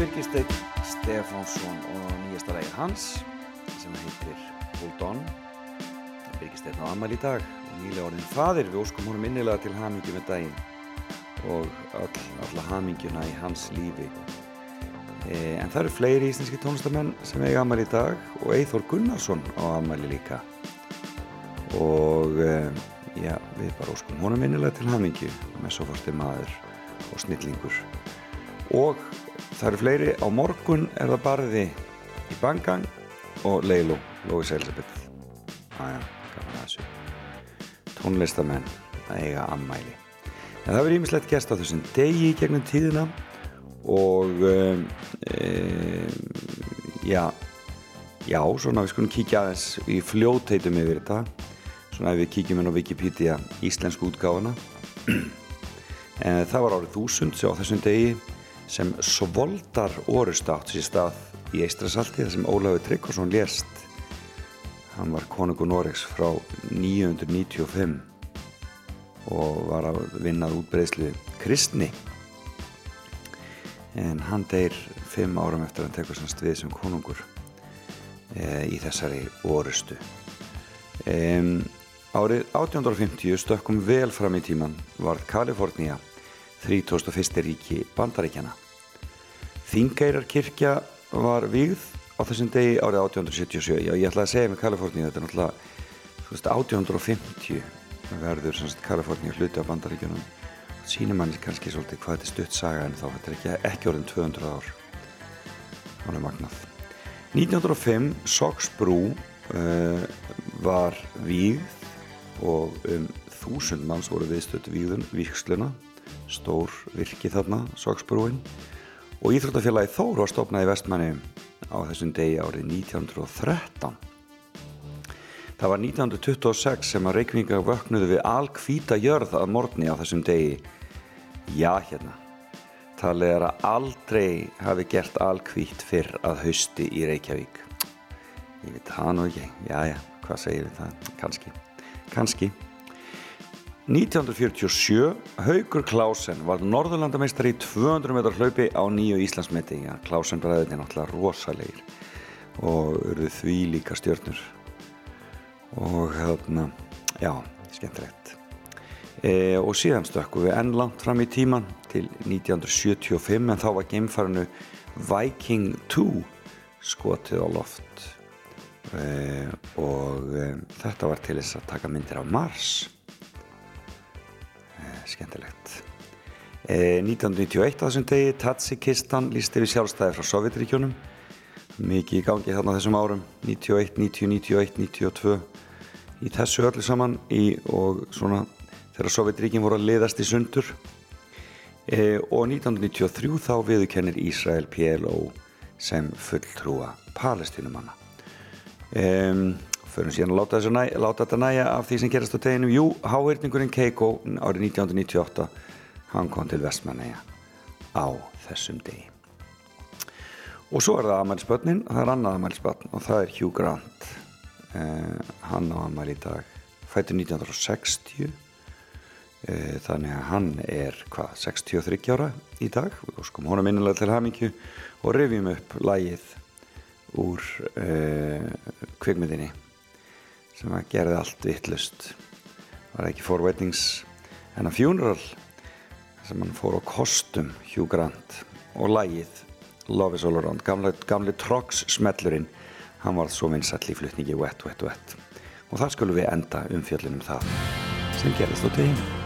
[SPEAKER 1] Já, þetta er Birgir Steinn Stefánsson og nýjasta lægir hans sem heitir Hold On. Birgir Steinn á ammæli í dag og nýlega orðin faðir. Við óskum honum innilega til hamingju með daginn og all, alla hamingjuna í hans lífi. E, en það eru fleiri íslenski tónlistamenn sem eiga ammæli í dag og Eithor Gunnarsson á ammæli líka. Og e, já, við bara óskum honum innilega til hamingju með svo fórstu maður og snillingur. Og það eru fleiri. Á morgun er það barði í Bangang og Leilo, Lóis Elisabeth aðja, gaman að þessu. Tónlistamenn að eiga ammæli en það verður ímislegt gest á þessum degi gegnum tíðina og um, um, já, já, svona við skulum kíkja aðeins í fljótheitum yfir þetta. Svona ef við kíkjum inn á Wikipedia íslensku útgáfuna. En það var árið þúsund á þessum degi sem Svoldar orusta átt sér stað í Eistrasalti þar sem Ólafur Tryggvason lést. Hann var konungur Noregs frá 995 og var að vinnað útbreyðslu kristni. En hann deyr fimm árum eftir að hann tekur sannst við sem konungur e, í þessari orustu. E, árið 1850 stökkum vel fram í tíman var Kalifornia 31. ríki bandaríkjana Þingeirar kirkja var vígð á þessum degi árið 1877 já ég ætla að segja með Kalifornia þetta er náttúrulega þú veist 1850 verður sannst Kalifornia hluti á bandaríkjunum. Sínir manni kannski svolítið hvað þetta er stutt saga en þá þetta er ekki, ekki orðin 200 ár. Það er magnað. 1905 Sox Brú uh, var vígð og um þúsund manns voru viðstödd víðun, viksluna stór virki þarna Sox Brúin og Íþróttafélagi Þór var stopnað í vestmanni á þessum degi árið 1913 Það var 1926 sem að Reykjavík vöknuðu við alkvíta jörð að morgni á þessum degi. Já, hérna. Talið er að aldrei hafi gert alkvít fyrr að hausti í Reykjavík. Ég veit það nú ekki. Já, já, hvað segir við það? Kanski. Kanski. 1947, Haugur Klásen var norðurlandameistar í 200 metrar hlaupi á nýju Íslandsmeti. Já, Klásen bræðin er náttúrulega rosalegir og eru því líka stjörnur. Og hérna, já, skemmtilegt. E, og síðan stökkum við enn langt fram í tíman til 1975 en þá var geimfarinu Viking 2 skotið á loft. E, og e, þetta var til þess að taka myndir á Mars skemmtilegt. E, 1991 á þessum degi Tatsikistan lísti við sjálfstæði frá Sovjetríkjónum mikið í gangi þarna þessum árum 91, 90, 91, 92 í þessu öllu saman í, og svona þegar Sovjetríkin voru að liðast í sundur. E, og 1993 þá viðkennir Ísrael PLO sem fulltrúa palestinumanna e, förum síðan að láta, næ, láta þetta næja af því sem gerast á teginum. Jú, háhyrningurinn Keiko árið 1998 hann kom til Vestmanæja á þessum degi. Og svo er það Amælisbönnin það er annað Amælisbönn og það er Hugh Grant. Eh, hann á Amæli í dag fættur 1960 eh, þannig að hann er hvað, 63 ára í dag? Og sko honum innilega til hamingju og rifjum upp lægið úr eh, kvikmyndinni sem að gerði allt vittlust var ekki forvætnings en að funeral sem hann fór á kostum Hugh Grant og lægið Love is all around, gamli, gamli Trox smellurinn, hann var svo vinsall í flutningi Wet, Wet, Wet. Og það skulum við enda umfjöllunum það sem gerðist á teginu
[SPEAKER 8] feel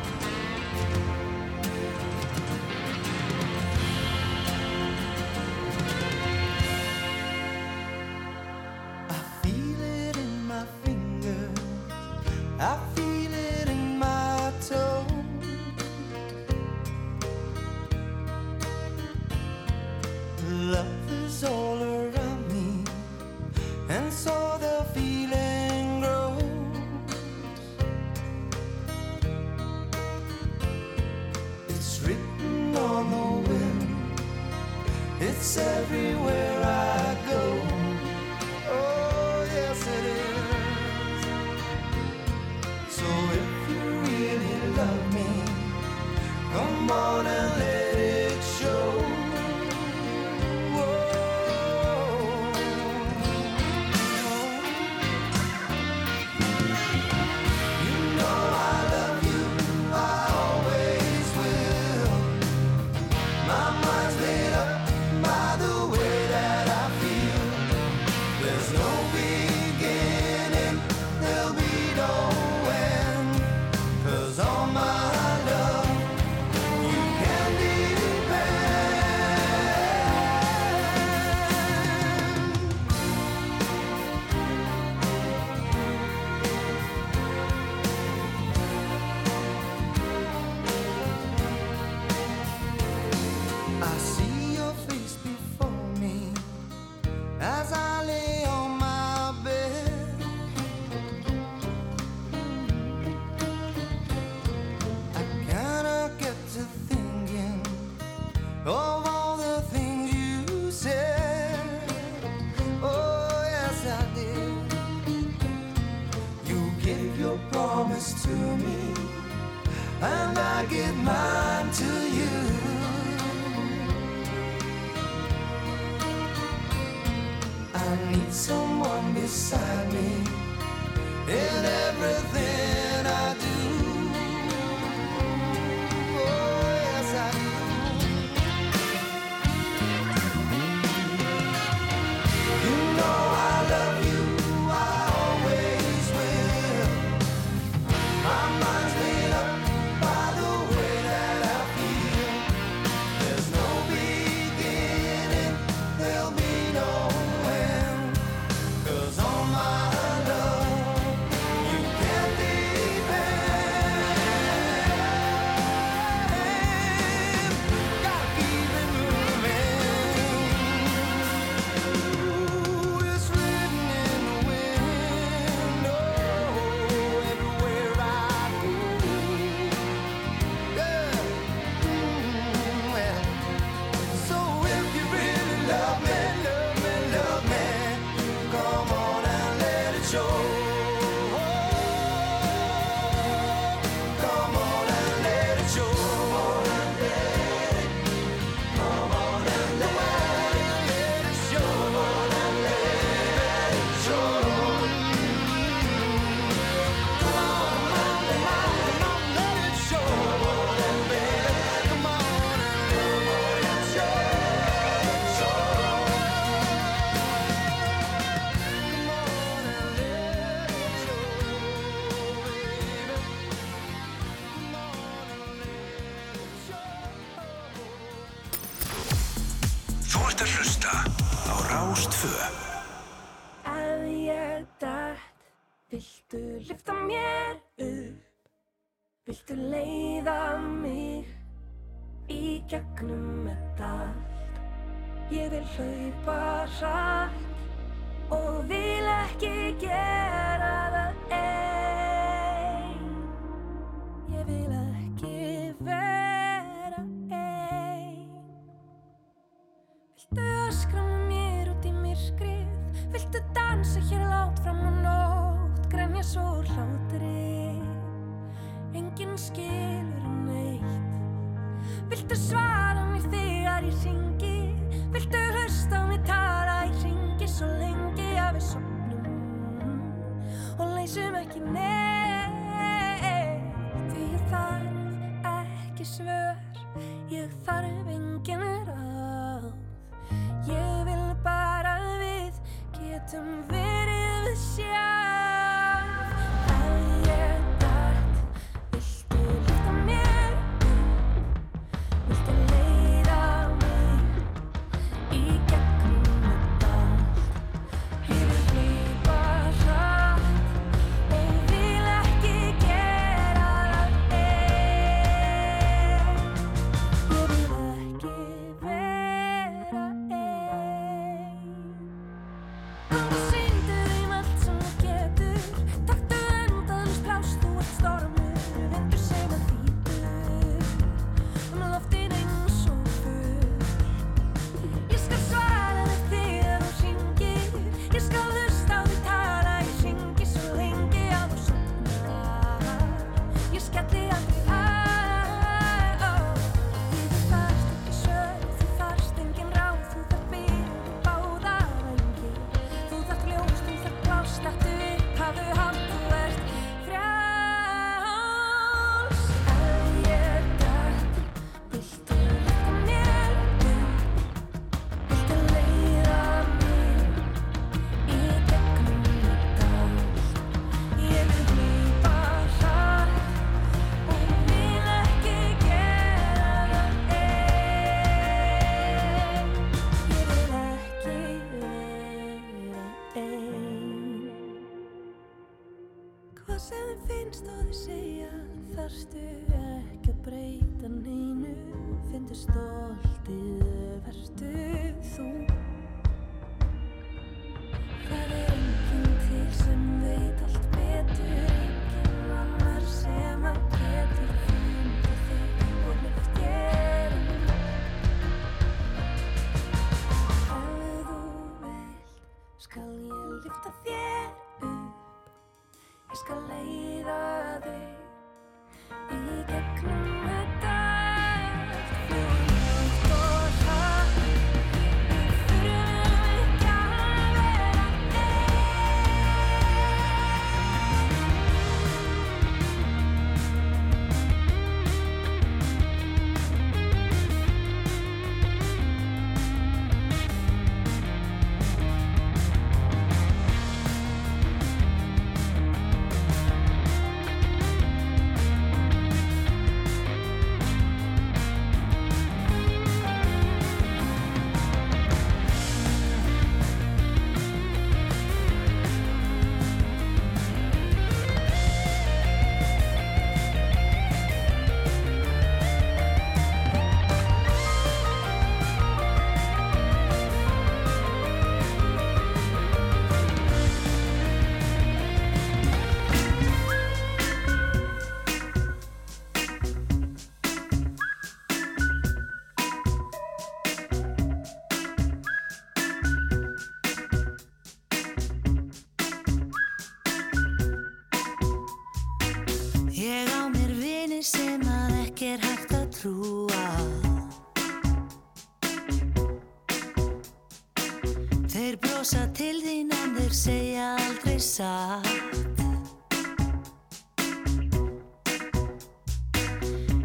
[SPEAKER 7] til
[SPEAKER 9] þín en þeir segja aldrei satt.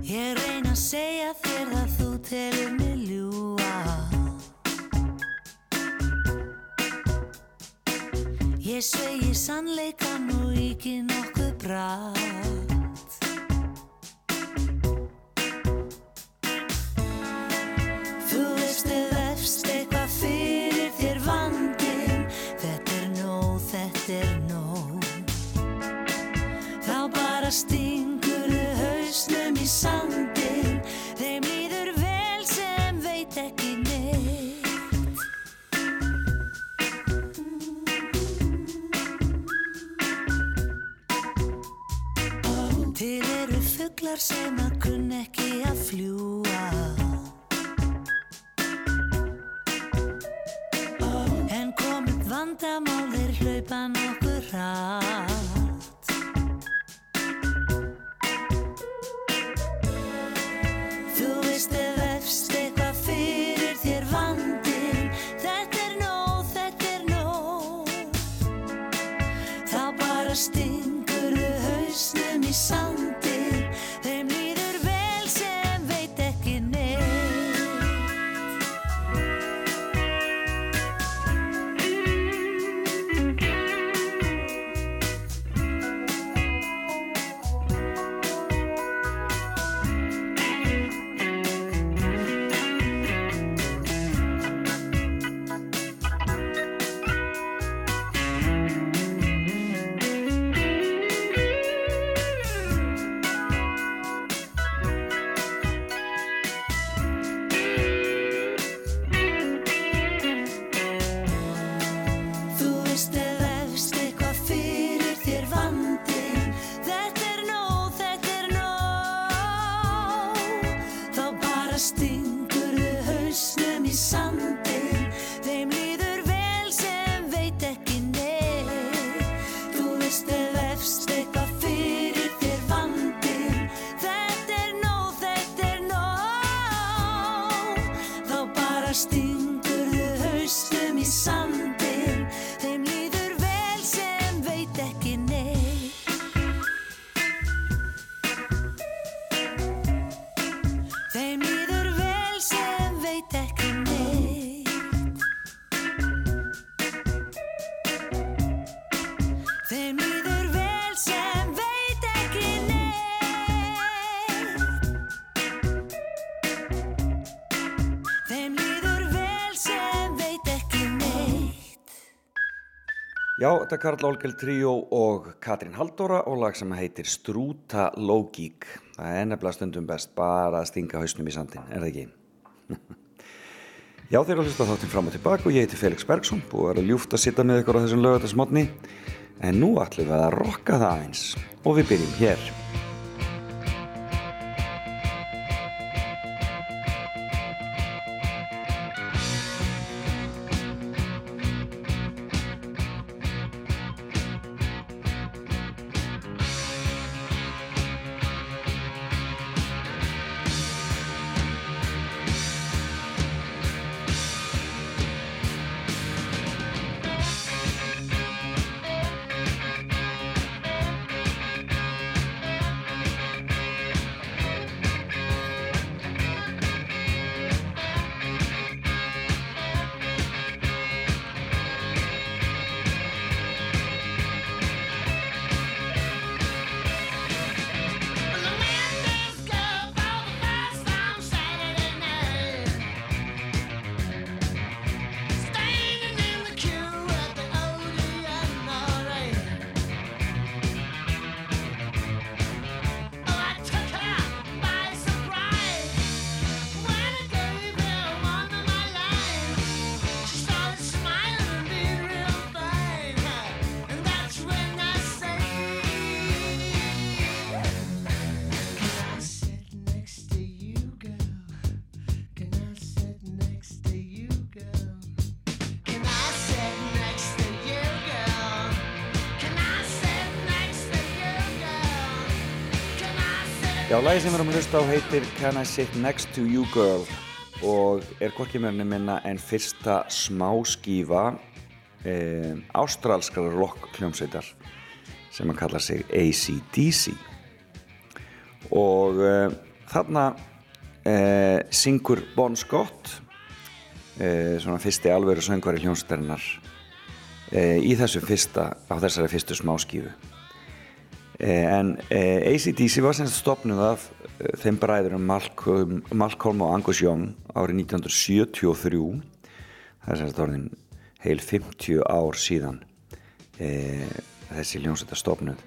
[SPEAKER 9] Ég reyna að segja þér að þú telur mig ljúa Ég svegi sannleikan Til eru fuglar sem að kunn ekki að fljúa En komið vandamál þeir hlaupa nokkur hratt Er
[SPEAKER 1] Karl Olgel Tríó og Katrín Halldóra og lag sem heitir Strúta Lógík. Það er nefnilega stundum best bara að stinga hausnum í sandin, er það ekki? Já, þeir eru að hlusta þáttinn fram og tilbaka og ég heiti Felix Bergsson, búið að vera ljúft að sitta með ykkur á þessum lögatarsmotni, en nú ætlum við að rokka það eins og við byrjum hér. Já, lagi sem við erum að hlusta á heitir Can I Sit Next to You Girl? Og er hvorki mörni minna en fyrsta smáskífa e, ástralskara rock hljómsveitar sem að kalla sig ACDC og e, þarna e, syngur Bon Scott svona fyrsti alvöru söngvari hljómsveitarinnar e, í þessu fyrsta, á þessari fyrstu smáskífu. Eh, en eh, ACDC var semst stopnuð af eh, þeim bræðurum Malcolm, Malcolm og Angus Young árið 1973 það er semst orðin heil 50 ár síðan eh, þessi ljónsetta stopnuð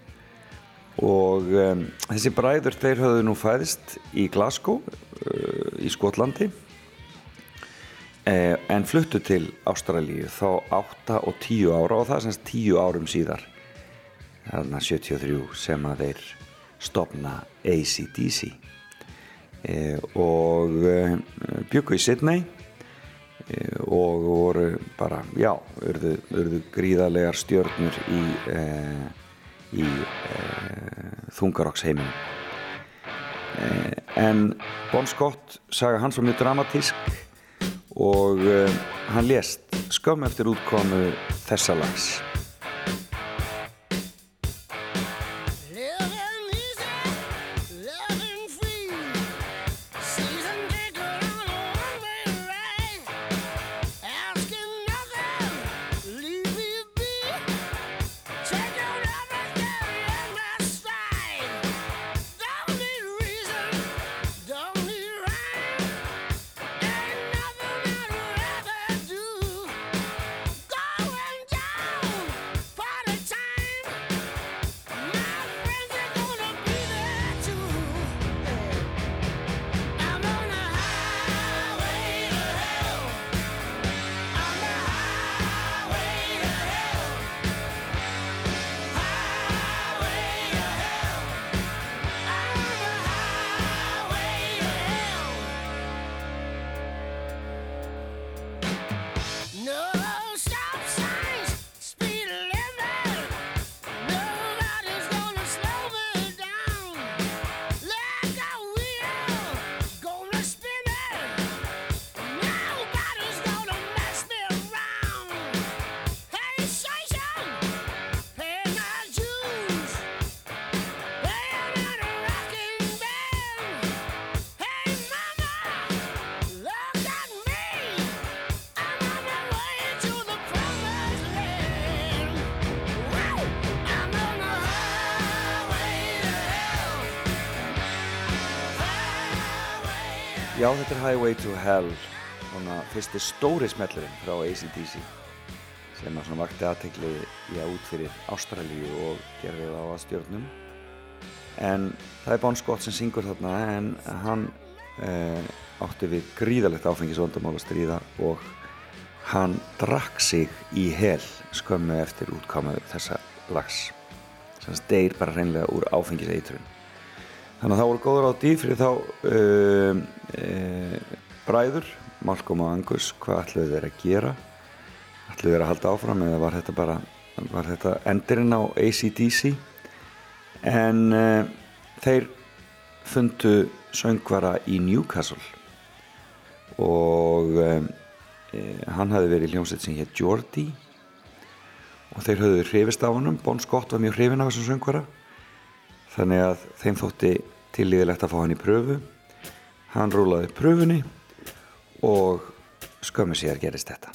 [SPEAKER 1] og um, þessi bræður þeir höfðu nú fæðist í Glasgow uh, í Skotlandi eh, en fluttu til Ástralíu þá 8 og 10 ára og það er semst 10 árum síðar þarna 73 sem að þeir stopna ACDC e, og e, byggu í Sydney e, og voru bara, já, urðu, urðu gríðarlegar stjörnur í, e, í e, þungaroksheiminum e, en Bon Scott saga hans var mjög dramatísk og hann lést skömm eftir útkomu þessa lags Já, þetta er Highway to Hell svona fyrsti stóri smellurinn frá ACDC sem að svona vakti aðtegli já út fyrir Ástralíu og gerði það á að stjórnum en það er Bon Scott sem syngur þarna en hann eh, átti við gríðalegt áfengisvondamál að stríða og hann drakk sig í hel skömmu eftir útkáma þessa lags. Sem deyr bara hreinlega úr áfengiseitrun Þannig að það voru góður á dýr fyrir þá uh, uh, bræður, Malcolm og Angus, hvað ætluðu þeir að gera? Ætluðu þeir að halda áfram eða var þetta bara, var þetta endurinn á ACDC? En uh, þeir fundu söngvara í Newcastle og uh, hann hafði verið í hljómsveit sem hétt Jordi og þeir höfðu hrifist af honum, Bon Scott var mjög hrifin af þessum söngvara þannig að þeim þótti tilíðilegt að fá hann í pröfu. Hann rúlaði pröfunni og skömmu síðar gerist þetta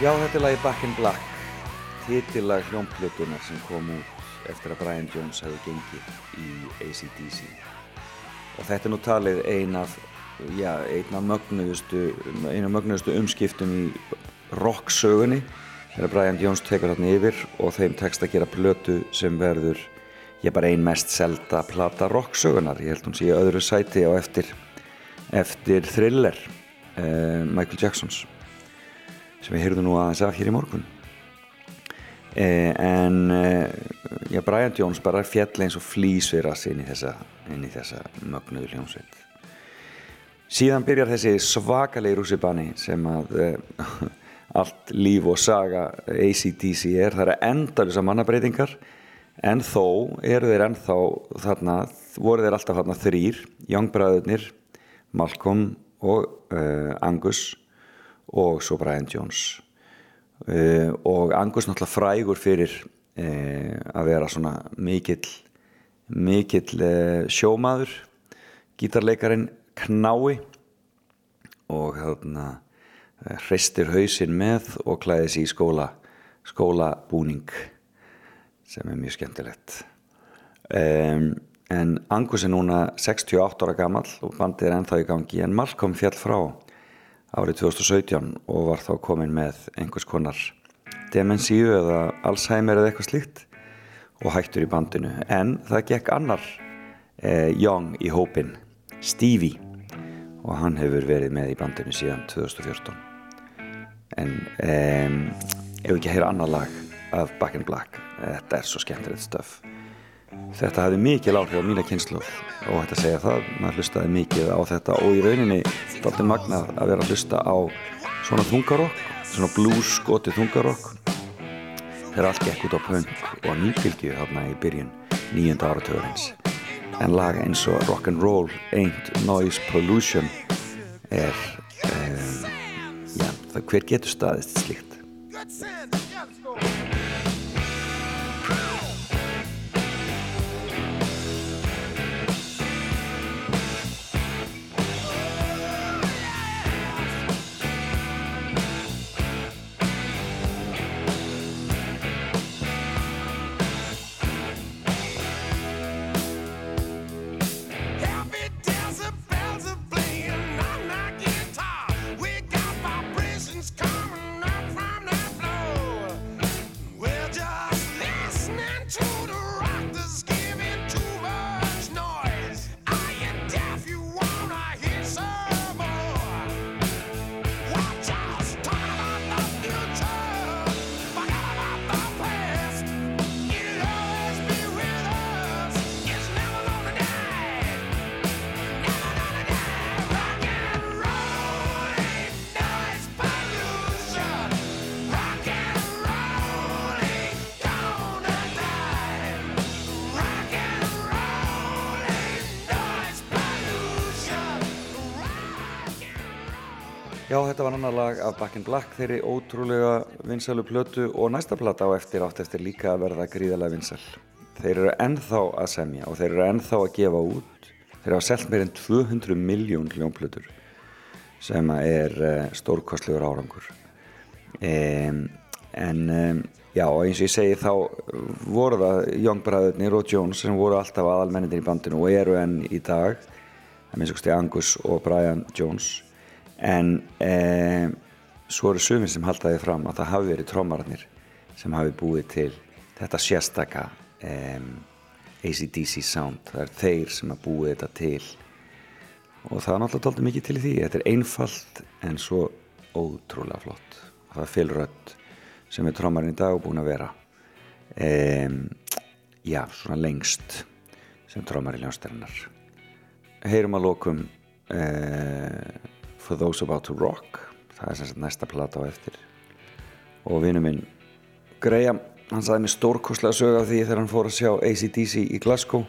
[SPEAKER 1] Já, þetta er lagi Back in Black. Titillag hljómplutunar sem kom út eftir að Brian Jones hefði gengið í ACDC og þetta er nú talið ein af já, ein af mögnuðustu ein af mögnuðustu umskiptum í rocksögunni þegar Brian Jones tekur þarna yfir og þeim tekst að gera plötu sem verður ég bara ein mest selda plata rocksögunar ég held hún sé öðru sæti á eftir eftir Thriller uh, Michael Jacksons sem við heyrðum nú aðeins af hér í morgun. Eh, en eh, já, Brian Jones bara fjall eins og flýsveras inn í þessa, þessa mögnuðu hljómsveit. Síðan byrjar þessi svakalegi rússibanni sem að eh, allt líf og saga ACDC er, það eru endalisa mannabreitingar en þó eru þeir ennþá þarna, voru þeir alltaf þarna þrýr, Youngbræðurnir Malcolm og uh, Angus og svo Brian Jones. Uh, og Angus náttúrulega frægur fyrir uh, að vera svona mikill mikill uh, sjómaður gítarleikarin knái. Og þarna uh, hreistir hausinn með og klæði sig í skóla skólabúning sem er mjög skemmtilegt. Um, en Angus er núna 68 ára gamall og bandið er ennþá í gangi en Malcolm fjall frá árið 2017 og var þá komin með einhvers konar demensíu eða Alzheimer eða eitthvað slíkt og hættur í bandinu. En það gekk annar eh, Young í hópin Stevie og hann hefur verið með í bandinu síðan 2014 en um, ef ekki að heyra annar lag af Back in Black þetta er svo skemmtilegt stöf þetta hafði mikil áhrif á mína kynslu og hætti að segja það, maður hlustaði mikið á þetta og í rauninni daldi magnað að vera að hlusta á svona þungarokk, svona blues skoti þungarokk. Þegar allt gekk út á punk og nýbylgju þarna í byrjun nýjönda áratöðurins en lag eins og Rock'n'Roll Ain't Noise Pollution er um, já, það hver getur staðist slíkt Annar lag af Back in Black þeirri ótrúlega vinsælu plötu og næsta plata á eftir átt eftir líka að verða gríðarlega vinsæl. Þeir eru ennþá að semja og þeir eru ennþá að gefa út. Þeir hafa selt meir en 200 miljón hljónplötur sem er uh, stórkostlegur árangur. Um, en um, já, eins og ég segi þá voru það Young Bræðurnir og Jones sem voru alltaf aðalmennindir í bandinu og eru enn í dag að minnst okkur Angus og Brian Jones en um, svo eru sumir sem haldaði fram að það hafi verið trommararnir sem hafi búið til þetta sérstaka um, ACDC sound. Það er þeir sem hafa búið þetta til. Og það er náttúrulega doldið mikið til í því. Þetta er einfalt en svo ótrúlega flott. Það er Rudd sem er trommarinn í dag og búin að vera um, já, svona lengst sem trommar í ljónstærinar heyrum að lokum uh, For Those About to Rock. Það er sem sagt næsta plata á eftir. Og vinnu minn Graham, hann saði mér stórkoslega sög af því þegar hann fór að sjá ACDC í Glasgow.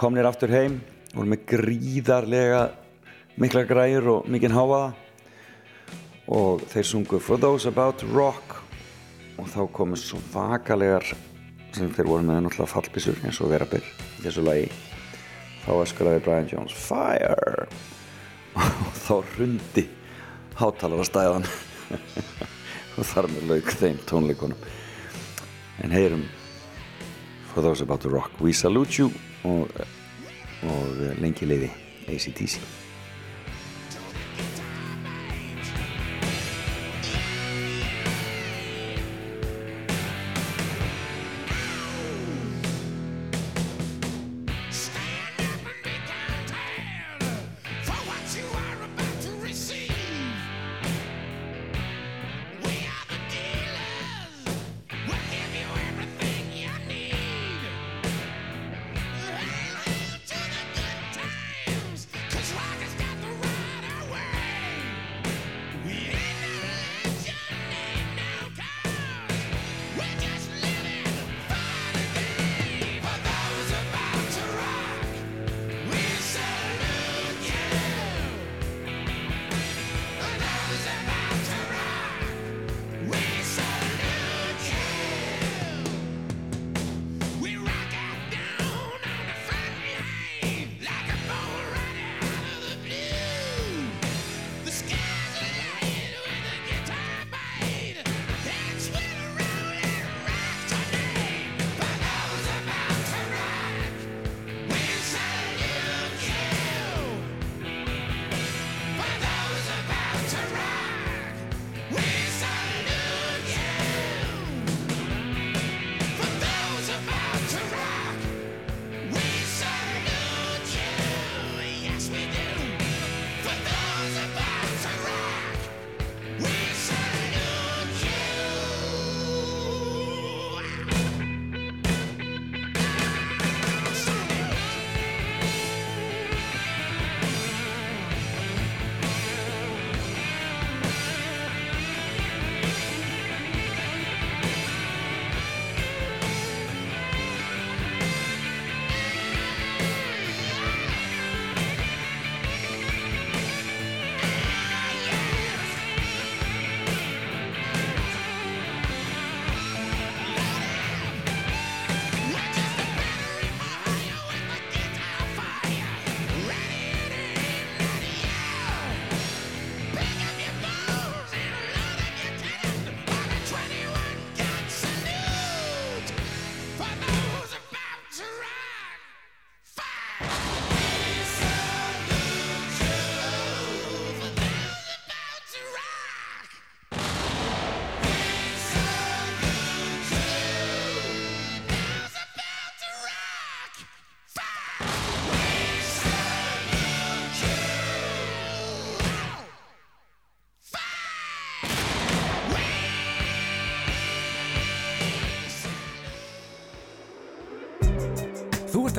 [SPEAKER 1] Komnir aftur heim voru með gríðarlega mikla græur og mikinn háaða og þeir sungu For Those About to Rock. Og þá komu svo vakalegar sem þeir voru með náttúrulega fallbissur eins og verabir í þessu lagi. Þá öskulaði Brian Jones Fire og þá rundi hátalarastæðan
[SPEAKER 6] og þar með lauk þeim tónleikonum en heyrum For Those About To Rock We Salute You og, og lengi leiði ACDC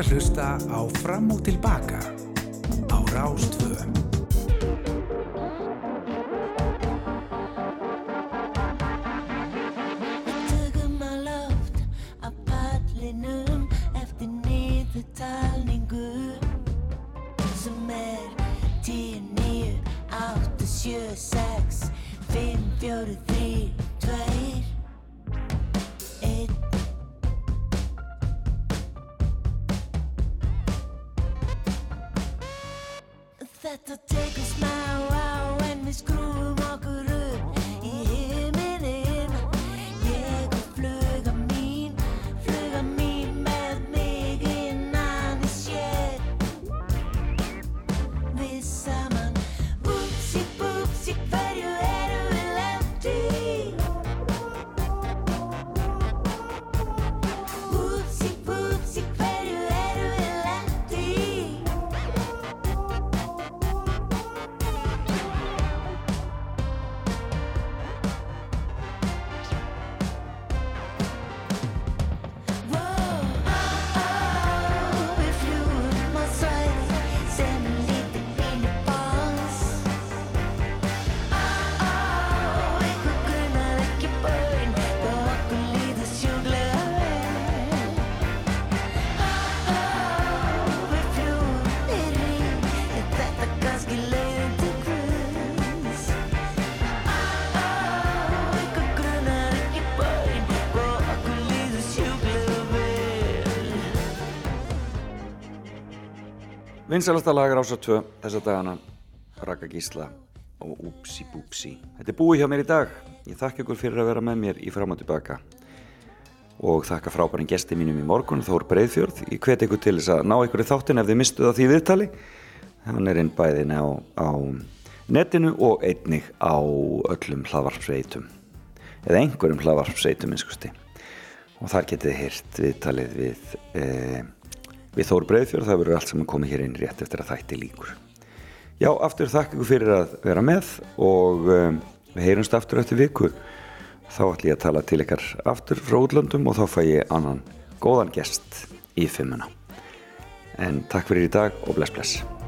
[SPEAKER 3] að hlusta á Fram og Tilbaka
[SPEAKER 9] that the take a smile when we screw
[SPEAKER 6] Vinsalasta lagar ásar 2 þessa dagana Raka Gísla
[SPEAKER 1] og Upsi Bupsi Þetta er búið hjá mér í dag. Ég þakka ykkur fyrir að vera með mér í fram og tilbaka. Og þakka frábærin gesti mínum í morgun Þór Breiðfjörð. Ég hveti ykkur til þess að ná ykkur í þáttin ef þið mistuð á því viðtali. Hann er inn bæðin á, á netinu og einnig á öllum hlavarpsveitum eða einhverjum hlavarpsveitum einskusti og þar getið hirt viðtalið við, talið við e við Þór Breiðfjörð. Það verður allt sem komið hér inn rétt eftir að þætti líkur. Já, aftur þakka ykkur fyrir að vera með og um, við heyrumst aftur eftir viku. Þá ætlum ég að tala til ykkar aftur frá útlöndum og þá fæ ég annan góðan gest í fimmuna. En takk fyrir í dag og bless bless.